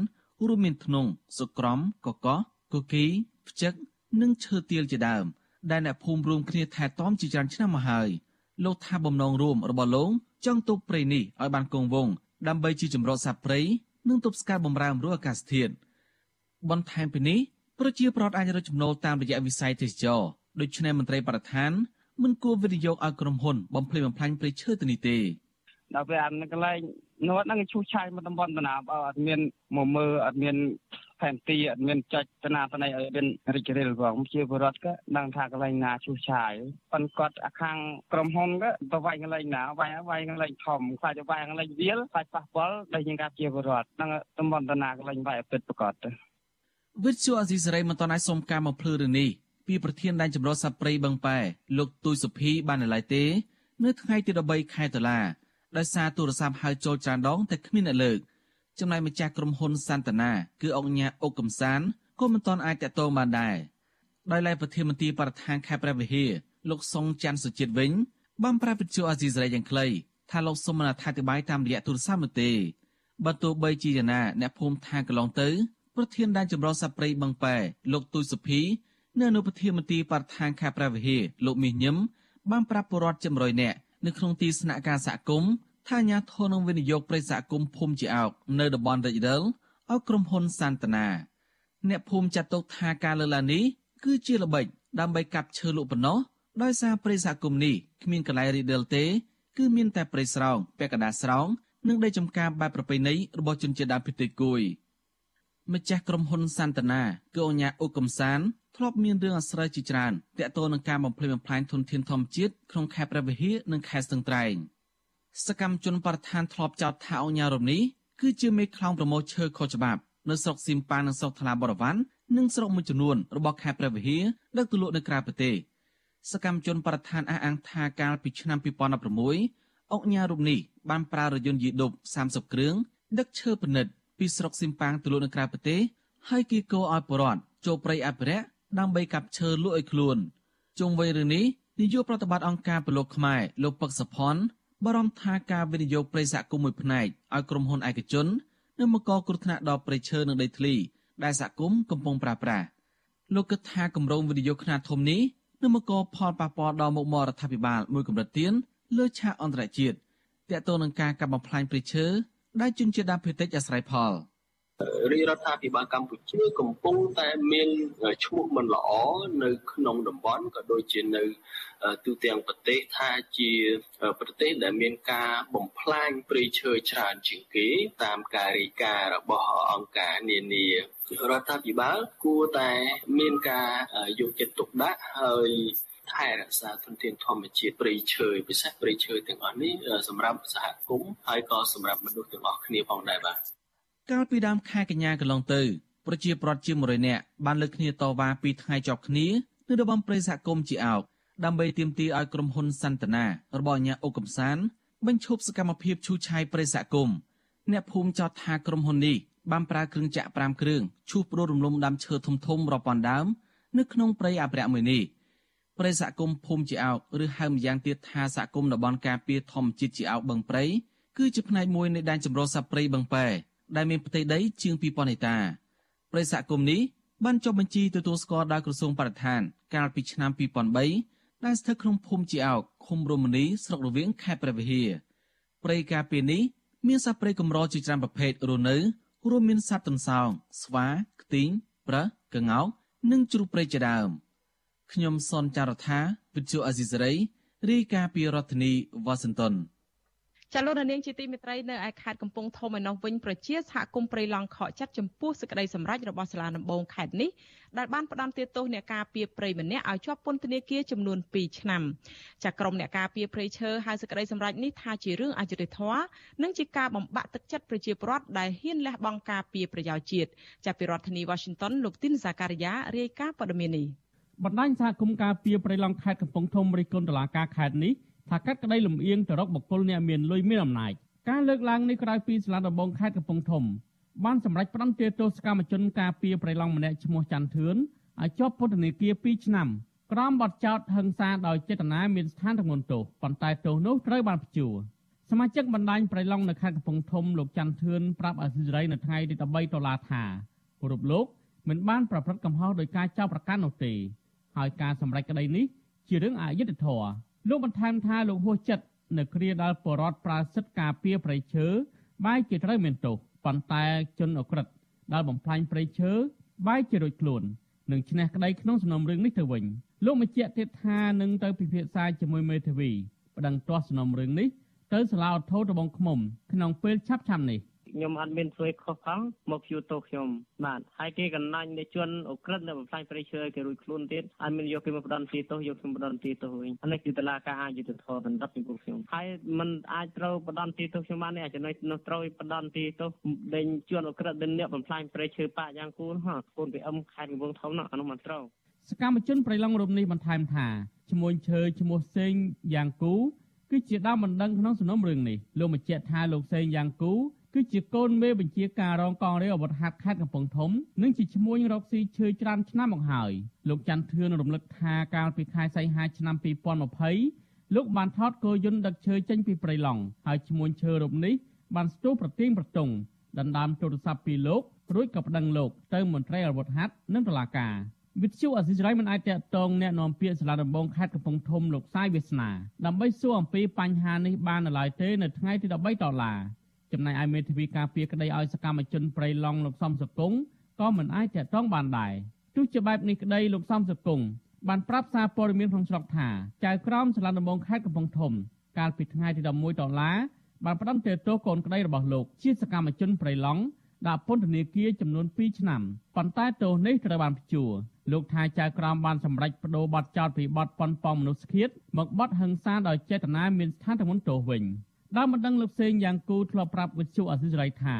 រួមមានធ្នង់សុក្រំកកោះគគីផ្ចឹកនិងឈើទាលជាដើម ដែលអ្នកភូមិរួមគ្នាថែទាំជាច្រើនឆ្នាំមកហើយលោកថាបំណងរួមរបស់លោកចង់ទុកព្រៃនេះឲ្យបានគង់វង្សដើម្បីជាចម្រោះសត្វព្រៃនិងទប់ស្កាត់បំរែបំរួលអាកាសធាតុបន្ថែមពីនេះប្រជាប្រដ្ឋអាចរកចំណូលតាមរយៈវិស័យទេសចរដូច្នេះមន្ត្រីបរដ្ឋាន មិនគួរវិនិយោគឲ្យក្រុមហ៊ុនបំភ្លឺបំផ្លាញព្រៃឈើទៅនេះទេដល់ពេលអានកន្លែងនោះហ្នឹងឈូសឆាយមកតំបន់បណ្ណាបើអត់មានមកមើលអត់មានផែនទីអត់មានចុចតនាតន័យឲ្យមានរិចរិលផងជាបរដ្ឋក៏ដឹងថាកន្លែងណាឈូសឆាយប៉ុន្តែគាត់អាខាងក្រុមហ៊ុនក៏ទៅវាយកន្លែងណាវាយវាយកន្លែងធំខ្លាចវាយកន្លែងវាលខ្លាចប៉ះពាល់ដល់យើងការជាបរដ្ឋហ្នឹងតំបន់តនាកន្លែងវាយពិតប្រកបទៅវិទ្យុអេស៊ីសេរីមិនតន់ឲ្យសុំការមកភ្លឺរឿងនេះ ពីប្រធានដែនចម្រុះសត្វព្រៃបឹងប៉ែលោកទូយសុភីបាននៅឡើយទេ នៅថ្ងៃទី13ខែតុលាដោយសារទូរស័ព្ទហៅចូលច្រើនដងតែគ្មានអ្នកលើកចំណែកម្ចាស់ក្រុមហ៊ុនសន្តានាគឺអង្គញាអុកកំសានក៏មិនទាន់អាចតតងបានដែរដោយឡែកប្រធានមន្ត្រីបរិស្ថានខេត្តព្រះវិហារលោកសុងច័ន្ទសុជាតិវិញបានប្រាប់វិទ្យុអាស៊ីសេរីយ៉ាងខ្លីថាលោកសុំមិនអធិប្បាយតាមរយៈទូរស័ព្ទនោះទេបើទោះបីជាយ៉ាងណាអ្នកភូមិថាកន្លងទៅប្រធានដែនចម្រុះសត្វព្រៃបឹងប៉ែលោកទូចសុភី នៅនៅប្រធានមន្ត្រីបរិស្ថានខេត្តព្រះវិហារលោកមាសញឹមបានប្រាប់ពលរដ្ឋជា100នាក់នៅក្នុងទីស្នាក់ការសហគមន៍ថាអាញាធននឹងវិនិយោគប្រិយសហគមន៍ភូមិជាអោកនៅតំបន់រិចរិលឲ្យក្រុមហ៊ុនសន្តានាអ្នកភូមិចាត់ទុកថាការលើកឡើងនេះគឺជាល្បិចដើម្បីកាប់ឈើលក់ប៉ុណ្ណោះដោយសារប្រិយសហគមន៍នេះគ្មានកន្លែងរិចរិលទេ គឺមានតែប្រិយស្រោងពាក់កណ្ដាលស្រោងនិងដីចំការបែបប្រពៃណីរបស់ជនជាតិដើមភាគតិចគួយម្ចាស់ក្រុមហ៊ុនសន្តានាគឺអញ្ញាអ៊ុកំសាន ធ្លាប់មានរឿងអាស្រូវជាច្រើនតាក់ទងនឹងការបំផ្លិចបំផ្លាញធនធានធម្មជាតិក្នុងខេត្តព្រះវិហារនិងខេត្តស្ទឹងត្រែងសកម្មជនបរិស្ថានធ្លាប់ចោទថាអង្គញារំនេះគឺជាមេខ្លោងប្រមូលឈើខុសច្បាប់នៅស្រុកស៊ីមប៉ានិងស្រុកថ្លាបរវ័ននិងស្រុកមួយចំនួនរបស់ខេត្តព្រះវិហារដឹកទៅលក់នៅក្រៅប្រទេសសកម្មជនបរិស្ថានអះអាងថាកាលពីឆ្នាំ2016អង្គញារូបនេះបានប្រើរថយន្តយីដុប30គ្រឿងដឹកឈើពិនិត្យពីស្រុកស៊ីមប៉ាងទៅលក់នៅក្រៅប្រទេសហើយគីកោឲ្យបរដ្ឋចូលព្រៃអភិរក្ស ដើម្បីកាប់ឈើលក់ឲ្យខ្លួនជុំវិញរឿងនេះនាយកប្រតិបត្តិអង្គការពលកខ្មែរលោកពឹកសុផនបារម្ភថាការវិនិយោគប្រៃសហគមន៍មួយផ្នែកឲ្យក្រុមហ៊ុនឯកជននឹងបង្កគ្រោះថ្នាក់ដល់ប្រៃឈើនិងដីធ្លី ដែលសហគមន៍កំពុងប្រើប្រាស់លោកគិតថាគម្រោងវិនិយោគខ្នាតធំនេះនឹងបង្កផលប៉ះពាល់ដល់មុខមាត់រដ្ឋាភិបាលមួយកម្រិតទៀតលើឆាកអន្តរជាតិទាក់ទងនឹងការកាប់បំផ្លាញព្រៃឈើដែលជនជាតិដើមភាគតិចអាស្រ័យផល។ រាជរដ្ឋាភិបាលកម្ពុជាកំពុងតែមានឈ្មោះមិនល្អនៅក្នុងតំបន់ក៏ដូចជានៅទូទាំងប្រទេសថាជាប្រទេសដែលមានការបំផ្លាញព្រៃឈើច្រើនជាងគេតាមការរាយការណ៍របស់អង្គការនានារដ្ឋាភិបាលគួរតែមានការយកចិត្តទុកដាក់ហើយថែរក្សាធនធានធម្មជាតិព្រៃឈើពិសេសព្រៃឈើទាំងអស់នេះសម្រាប់សហគមន៍ហើយក៏សម្រាប់មនុស្សទាំងអស់គ្នាផងដែរបាទ កាលពីដើមខែកញ្ញាកន្លងទៅប្រជាប្រដ្ឋជាង100នាក់បានលើកគ្នាតវ៉ាពីថ្ងៃជាប់គ្នានៅរបងព្រៃសហគមន៍ជាអោកដើម្បីទាមទារឲ្យក្រុមហ៊ុនសន្តានារបស់អាញាអុកកំសានបញ្ឈប់សកម្មភាពឈូសឆាយព្រៃសហគមន៍អ្នកភូមិចោទថាក្រុមហ៊ុននេះបានប្រើគ្រឿងចាក់5គ្រឿងឈូសព្រោះរំលំដើមឈើធំធំរាប់ពាន់ដើមនៅក្នុងព្រៃអភិរក្សមួយនេះព្រៃសហគមន៍ភូមិជាអោកឬហៅម្យ៉ាងទៀតថាសហគមន៍តំបន់ការពារធម្មជាតិជាអោកបឹងព្រៃគឺជាផ្នែកមួយនៃដែនជម្រកសត្វព្រៃបឹងប៉ែ ដែលមានផ្ទៃដីជាង2000ហិកតាប្រិយសហគមន៍នេះបានចុះបញ្ជីទទួលស្គាល់ដោយក្រសួងបរិស្ថាន កាលពីឆ្នាំ2003ដែលស្ថិតក្នុងភូមិជាអោកឃុំរមនីស្រុករវៀងខេត្តព្រះវិហារព្រៃការពារនេះមានសត្វព្រៃកម្រជាច្រើនប្រភេទរស់នៅរួមមានសត្វទន្សោងស្វាខ្ទីងប្រើកង្កោកនិងជ្រូកព្រៃជាដើមខ្ញុំសនចាររថាវិទ្យុអេស៊ីសរ៉ៃរាយការណ៍ពីរដ្ឋធានីវ៉ាស៊ីនតោន ចលនានាងជាទីមេត្រីនៅឯខេត្តកំពង់ធំឯណោះវិញប្រជាសហគមន៍ព្រៃឡង់ខកចិត្តចំពោះសេចក្តីសម្រេចរបស់សាលាដំបងខេត្តនេះដែលបានផ្តន្ទាទោសអ្នកការពារព្រៃម្នាក់ឲ្យជាប់ពន្ធនាគារចំនួន2ឆ្នាំចាក្រុមអ្នកការពារព្រៃឈើហៅសេចក្តីសម្រេចនេះថាជារឿងអយុត្តិធម៌និងជាការបំបាក់ទឹកចិត្តប្រជាពលរដ្ឋដែលហ៊ានលះបង់ការពារប្រយោជន៍ជាតិចាប់ពីរដ្ឋធានី Washington លោកទីនសាការីយ៉ារាយការណ៍ព័ត៌មាននេះបណ្ដាញសហគមន៍ការពារព្រៃឡង់ខេត្តកំពង់ធំរិះគន់តុលាការខេត្តនេះ ថាកាត់ក្តីលំអៀងទៅរកបុគ្គលអ្នកមានលុយមានអំណាចការលើកឡើងនេះក្រោយពីសាលាដំបងខេត្តកំពង់ធំបានសម្រេចផ្តន្ទាទោសកម្មជនការពារប្រៃឡង់ម្នាក់ឈ្មោះច័ន្ទធឿនឲ្យជាប់ពន្ធនាគារ2ឆ្នាំក្រោមបទចោទហិង្សាដោយចេតនាមានស្ថានទម្ងន់ទោសប៉ុន្តែទោសនោះត្រូវបានព្យួរសមាជិកបណ្ដាញប្រៃឡង់នៅខេត្តកំពង់ធំលោកច័ន្ទធឿនប្រាប់អសិរ័យនៅថ្ងៃទី13ដុល្លារថារូបលោកមិនបានប្រព្រឹត្តកំហុសដោយការចោទប្រកាន់នោះទេហើយការសម្រេចក្តីនេះជារឿងអយុត្តិធម៌ លោកបន្ថែមថាលោកហួសចិត្តនៅគ្រាដែលបរដ្ឋប្រើសិទ្ធិការពារប្រៃឈើបែរជាត្រូវមានទោសប៉ុន្តែជនអក្រិតដែលបំផ្លាញប្រៃឈើបែរជារួចខ្លួននឹងឈ្នះក្តីក្នុងសំណុំរឿងនេះទៅវិញលោកបញ្ជាក់ទៀតថានឹងទៅពិភាក្សាជាមួយមេធាវីប្តឹងទាស់សំណុំរឿងនេះទៅសាលាឧទ្ធរត្បូងឃ្មុំក្នុងពេលឆាប់ៗនេះ។ ខ្ញុំអត់មានធ្វើខុសផងមកជួទោសខ្ញុំបាទហើយគេកណ្ដាញនៃជនអក្រិតនៅបំផ្លាញព្រៃឈើគេរួចខ្លួនទៀតអត់មានយកគេមកផ្ដន់ទីទោសយកខ្ញុំផ្ដន់ទីទោសវិញអានេះគឺតឡាការអយុត្តិធម៌សម្រាប់ពីពួកខ្ញុំហើយมันអាចត្រូវផ្ដន់ទីទោសខ្ញុំបានទេអាចចំណុចនោះត្រូវផ្ដន់ទីទោសដេញជនអក្រិតដែលអ្នកបំផ្លាញព្រៃឈើប៉ាយ៉ាងគូនហ៎កូនពីអឹមខេត្តកំពង់ធំនោះអានោះមិនត្រូវសកម្មជនប្រៃឡង់រូបនេះបន្ថែមថាឈ្មោះឈើឈ្មោះសេងយ៉ាងគូគឺជាដើមបណ្ដឹងក្នុងសំណុំរឿងនេះលោកបញ្ជាក់ថាលោកសេងយ៉ាងគូ គឺជាកូនមេបញ្ជាការរងកងរាជអាវុធហត្ថខេត្តកំពង់ធំនិងជាឈ្មោះរកស៊ីឈើច្រើនឆ្នាំមកហើយលោកច័ន្ទធឿនរំលឹកថាកាលពីខែសីហាឆ្នាំ2020លោកបានថតគោយន្តដឹកឈើចេញពីព្រៃឡង់ហើយឈ្មោះឈើរូបនេះបានស្ទុះប្រទៀងប្រទង់ដណ្ដើមទូរស័ព្ទពីលោករួចក៏ប្តឹងលោកទៅមន្ត្រីអាវុធហត្ថនិងតុលាការវិទ្យុអសិរ័យមិនអាចតកតងแนะនាំពាក្យសាលាដំបងខេត្តកំពង់ធំលោកសាយវាសនាដើម្បីសួរអំពីបញ្ហានេះបាននៅឡើយទេនៅថ្ងៃទី13ដុល្លារ ចំណែកឯមេធាវីការពារក្តីឲ្យសកម្មជនប្រៃឡង់លោកសំសកុងក៏មិនអាចតាក់ទងបានដែរទោះជាបែបនេះក្តីលោកសំសកុងបានប្រាប់សារព័ត៌មានក្នុងស្រុកថាចៅក្រមសាលាដំបងខេត្តកំពង់ធំ កាលពីថ្ងៃទី11ដុល្លារបានផ្តន្ទាទោសកូនក្តីរបស់លោកជាសកម្មជនប្រៃឡង់ដាក់ពន្ធនាគារចំនួន2ឆ្នាំប៉ុន្តែទោសនេះត្រូវបានព្យួរលោកថាចៅក្រមបានសម្រេចបដូរបទចោទពីបទប៉ុនប៉ងមនុស្សឃាតមកបទហិង្សាដោយចេតនាមានស្ថានទម្ងន់ទោសវិញ ដើមបណ្ដឹងលោកសេងយ៉ាងគូធ្លាប់ប្រាប់វិទ្យុអសិរ័យថា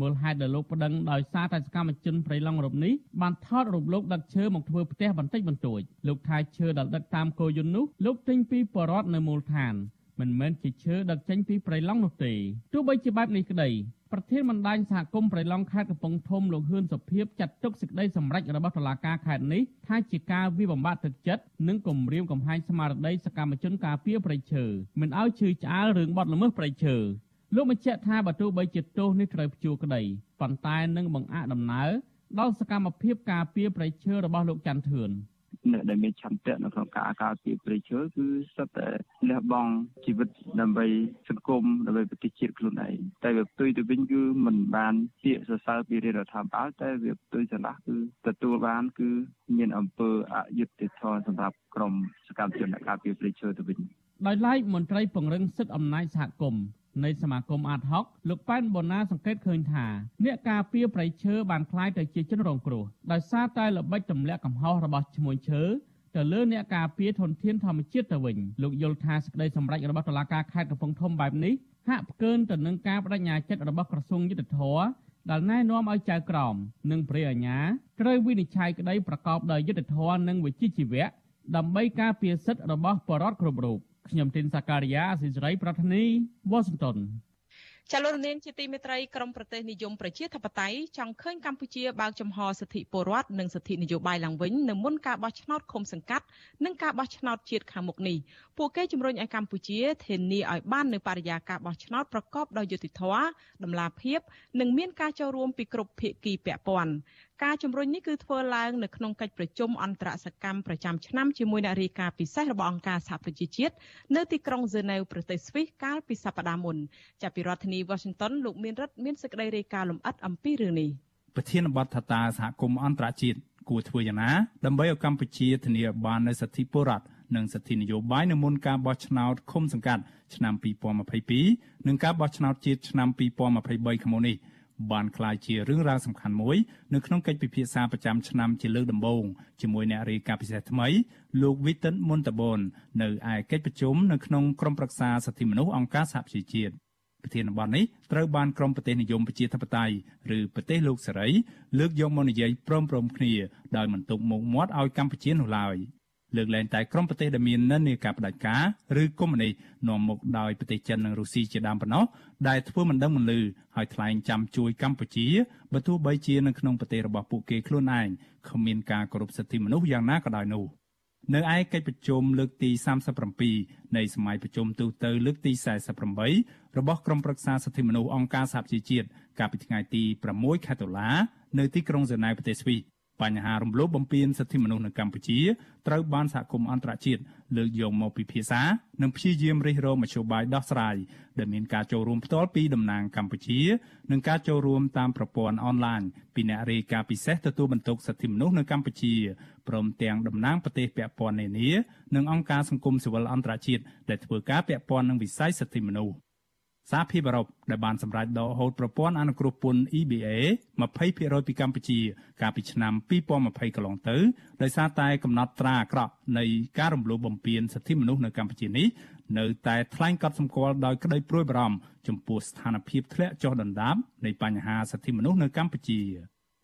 មូលហេតុដែលលោកប្តឹងដោយសារតែសកម្មជនប្រៃឡង់រូបនេះបានថតរូបលោកដឹកឈើមកធ្វើផ្ទះបន្តិចបន្តួចលោកថាឈើដែលដឹកតាមគោយន្តនោះលោកទិញពីបរតនៅមូលដ្ឋានមិនមែនជាឈើដឹកចេញពីប្រៃឡង់នោះទេទោះបីជាបែបនេះក្តី ប្រធានបណ្ដាញសហគមន៍ប្រៃឡង់ខេត្តកំពង់ធំលោកហ៊ឿនសុភីបចាត់ទុកសេចក្តីសម្រេចរបស់តុលាការខេត្តនេះថាជាការវិបំបាក់ទឹកចិត្តនិងគំរាមកំហែងស្មារតីសកម្មជនការពារប្រៃឈើមិនឲ្យឈឺឆ្អាលរឿងបទល្មើសប្រៃឈើលោកបញ្ជាក់ថាបើទោះបីជាទោសនេះត្រូវព្យួរក្តីប៉ុន្តែនឹងបង្អាក់ដំណើរដល់សកម្មភាពការពារប្រៃឈើរបស់លោកច័ន្ទធឿន អ្នកដែលមានឆន្ទៈនៅក្នុងការការពារព្រៃឈើគឺសុទ្ធតែលះបង់ជីវិតដើម្បីសង្គមដើម្បីប្រទេសជាតិខ្លួនឯងតែវាផ្ទុយទៅវិញគឺមិនបានពាក្យសរសើរពីរដ្ឋាភិបាលតែវាផ្ទុយឆ្លាស់គឺទទួលបានគឺមានអំពើអយុត្តិធម៌សម្រាប់ក្រមសកម្មជនអ្នកការពារព្រៃឈើទៅវិញដោយឡែកមន្ត្រីពង្រឹងសិទ្ធិអំណាចសហគមន៍ នៃសមាគមអាតហុកលោកប៉ែនបូណាសង្កេតឃើញថាអ្នកការពារប្រៃឈើបានคล้ายទៅជាជនរងគ្រោះដោយសារតែល្បិចទម្លាក់កំហុសរបស់ឈ្មោះឈើទៅលើអ្នកការពារធនធានធម្មជាតិទៅវិញលោកយល់ថាសេចក្តីសម្រេចរបស់តុលាការខេត្តកំពង់ធំបែបនេះហាក់ផ្កើនទៅនឹងការបដិញ្ញាចិត្តរបស់ក្រសួងយុទ្ធភ័ពដែលណែនាំឲ្យចៅក្រមនិងព្រះអាជ្ញាត្រូវវិនិច្ឆ័យក្តីប្រកបដោយយុត្តិធម៌និងវិជ្ជាជីវៈដើម្បីការពារសិទ្ធិរបស់ប្រជាពលរដ្ឋគ្រប់រូប ខ្ញុំទីនសាការីយ៉ាអសិរ័យប្រធានីវ៉ាស៊ីនតោនចលនាជាទីមេត្រីក្រមប្រទេសនិយមប្រជាធិបតេយ្យចង់ឃើញកម្ពុជាបើកចំហសិទ្ធិពលរដ្ឋនិងសិទ្ធិនយោបាយឡើងវិញនៅមុនការបោះឆ្នោតឃុំសង្កាត់និងការបោះឆ្នោតជាតិខាងមុខនេះពួកគេជំរុញឲ្យកម្ពុជាធានាឲ្យបាននៅបរិយាកាសបោះឆ្នោតប្រកបដោយយុត្តិធម៌តម្លាភាព និងមានការចូលរួមពីគ្រប់ភាគីពាក់ព័ន្ធ ការជំរុញនេះគឺធ្វើឡើងនៅក្នុងកិច្ចប្រជុំអន្តរសកម្មប្រចាំឆ្នាំជាមួយអ្នករាយការណ៍ពិសេសរបស់អង្គការសហប្រជាជាតិនៅទីក្រុងហ្សឺណែវប្រទេសស្វីសកាលពីសប្តាហ៍មុនចាប់ពីរដ្ឋធានី Washington លោកមានរិទ្ធមានសេចក្តីរាយការណ៍លម្អិតអំពីរឿងនេះប្រធានបទថាតាសហគមន៍អន្តរជាតិគួរធ្វើយ៉ាងណាដើម្បីឲ្យកម្ពុជាធានាបាននូវសិទ្ធិពលរដ្ឋនិងសិទ្ធិនយោបាយនៅមុនការបោះឆ្នោតឃុំសង្កាត់ឆ្នាំ2022និងការបោះឆ្នោតជាតិឆ្នាំ2023ខាងមុខនេះ បានក្លាយជារឿងរ៉ាវសំខាន់មួយនៅក្នុងកិច្ចពិភាក្សាប្រចាំឆ្នាំជាលើកដំបូងជាមួយអ្នករាយការណ៍ពិសេសថ្មីលោក Witten Montabon នៅឯកិច្ចប្រជុំនៅក្នុងក្រុមប្រឹក្សាសិទ្ធិមនុស្សអង្គការសហប្រជាជាតិប្រធានបទនេះត្រូវបានក្រមប្រទេសនិយមប្រជាធិបតេយ្យឬប្រទេសលោកសេរីលើកយកមកនិយាយព្រមព្រំគ្នាដោយមិនទុកមុខមាត់ឲ្យកម្ពុជានោះឡើយ លើកលែងតែក្រុមប្រទេសដែលមាននិន្នាការបដិការឬកុម្មុយនីសនាំមុខដោយប្រទេសចិននិងរុស្ស៊ីជាដើមប៉ុណ្ណោះដែលធ្វើមិនដឹងមិនលឺហើយថ្លែងចាំជួយកម្ពុជាបើទោះបីជានៅក្នុងប្រទេសរបស់ពួកគេខ្លួនឯងគ្មានការគោរពសិទ្ធិមនុស្សយ៉ាងណាក៏ដោយនោះ។នៅឯកិច្ចប្រជុំលើកទី37នៃសម័យប្រជុំទូទៅលើកទី48របស់ក្រុមប្រឹក្សាសិទ្ធិមនុស្សអង្គការសហប្រជាជាតិកាលពីថ្ងៃទី6ខែតុលានៅទីក្រុងហ្សឺណែវប្រទេសស្វីស បញ្ហារំលោភបំពានសិទ្ធិមនុស្សនៅកម្ពុជាត្រូវបានសហគមន៍អន្តរជាតិលើកយកមកពិភាក្សានិងព្យាយាមរិះរោមមធ្យោបាយដោះស្រាយដែលមានការចូលរួមផ្ទាល់ពីតំណាងកម្ពុជានិងការចូលរួមតាមប្រព័ន្ធអនឡាញពីអ្នករាយការណ៍ពិសេសទទួលបន្ទុកសិទ្ធិមនុស្សនៅកម្ពុជាព្រមទាំងតំណាងប្រទេសពាក់ព័ន្ធនានានិងអង្គការសង្គមស៊ីវិលអន្តរជាតិដែលធ្វើការពាក់ព័ន្ធនឹងវិស័យសិទ្ធិមនុស្ស សហភាពអឺរ៉ុបដែលបានសម្រេចដកហូតប្រព័ន្ធអនុគ្រោះពន្ធ EBA 20%ពីកម្ពុជា កាលពីឆ្នាំ2020កន្លងទៅដោយសារតែកំណត់ត្រាអាក្រក់នៃការរំលោភបំពានសិទ្ធិមនុស្សនៅកម្ពុជានេះនៅតែថ្លែងកត់សម្គាល់ដោយក្តីព្រួយបារម្ភចំពោះស្ថានភាពធ្លាក់ចុះដុនដាបនៃបញ្ហាសិទ្ធិមនុស្សនៅកម្ពុជា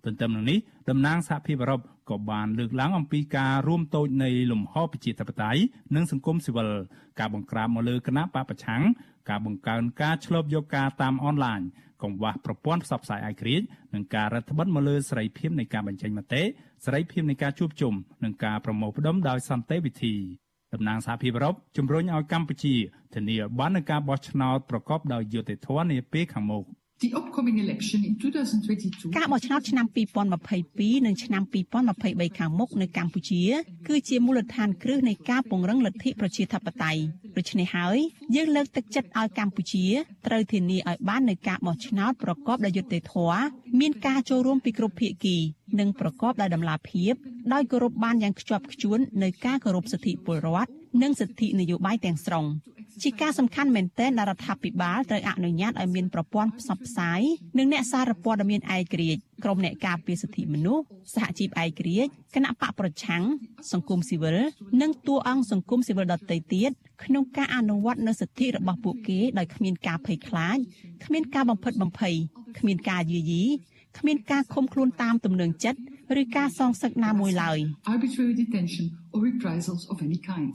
ទន្ទឹមនឹងនេះតំណាងសហភាពអឺរ៉ុបក៏បានលើកឡើងអំពីការរួមតូចនៃលំហប្រជាធិបតេយ្យនិងសង្គមស៊ីវិលការបង្ក្រាបមកលើគណៈបពប្រឆាំងការបង្កើនការឆ្លប់យកការតាមអនឡាញកង្វះប្រព័ន្ធផ្សព្វផ្សាយឯករាជ្យនិងការរដ្ឋបិទមកលើសេរីភាពនៃការបញ្ចេញមតិសេរីភាពនៃការជួបជុំនិងការប្រមូលផ្ដុំដោយសន្តិវិធីតំណាងសហភាពអឺរ៉ុបជំរុញឲ្យកម្ពុជាធានាបាននូវការបោះឆ្នោតប្រកបដោយយុត្តិធម៌នាពេលខាងមុខ។ The upcoming election in 2022ការបោះឆ្នោតឆ្នាំ2022និងឆ្នាំ2023ខាងមុខនៅកម្ពុជា គឺជាមូលដ្ឋានគ្រឹះនៃការពង្រឹងលទ្ធិប្រជាធិបតេយ្យដូច្នេះហើយយើងលើកទឹកចិត្តឲ្យកម្ពុជាត្រូវធានាឲ្យបាននូវការបោះឆ្នោតប្រកបដោយយុត្តិធម៌មានការចូលរួមពីគ្រប់ភាគី និងប្រកបដោយតម្លាភាពដោយគោរពបានយ៉ាងខ្ជាប់ខ្ជួននៅការគោរពសិទ្ធិពលរដ្ឋ និងសិទ្ធិនយោបាយទាំងស្រុងជាការសំខាន់មែនទែនដែលរដ្ឋាភិបាលត្រូវអនុញ្ញាតឲ្យមានប្រព័ន្ធផ្សព្វផ្សាយនិងអ្នកសារព័ត៌មានឯករាជ្យក្រុមអ្នកការពារសិទ្ធិមនុស្សសហជីពឯករាជ្យគណៈបកប្រឆាំងសង្គមស៊ីវិលនិងតួអង្គសង្គមស៊ីវិលដទៃទៀតក្នុងការអនុវត្តនូវសិទ្ធិរបស់ពួកគេដោយគ្មានការភ័យខ្លាចគ្មានការបំផិតបំភ័យគ្មានការយាយីគ្មានការឃុំខ្លួនតាមទំនឹងចិត្តឬការសងសឹកណាមួយឡើយ arbitrary detention or reprisals of any kind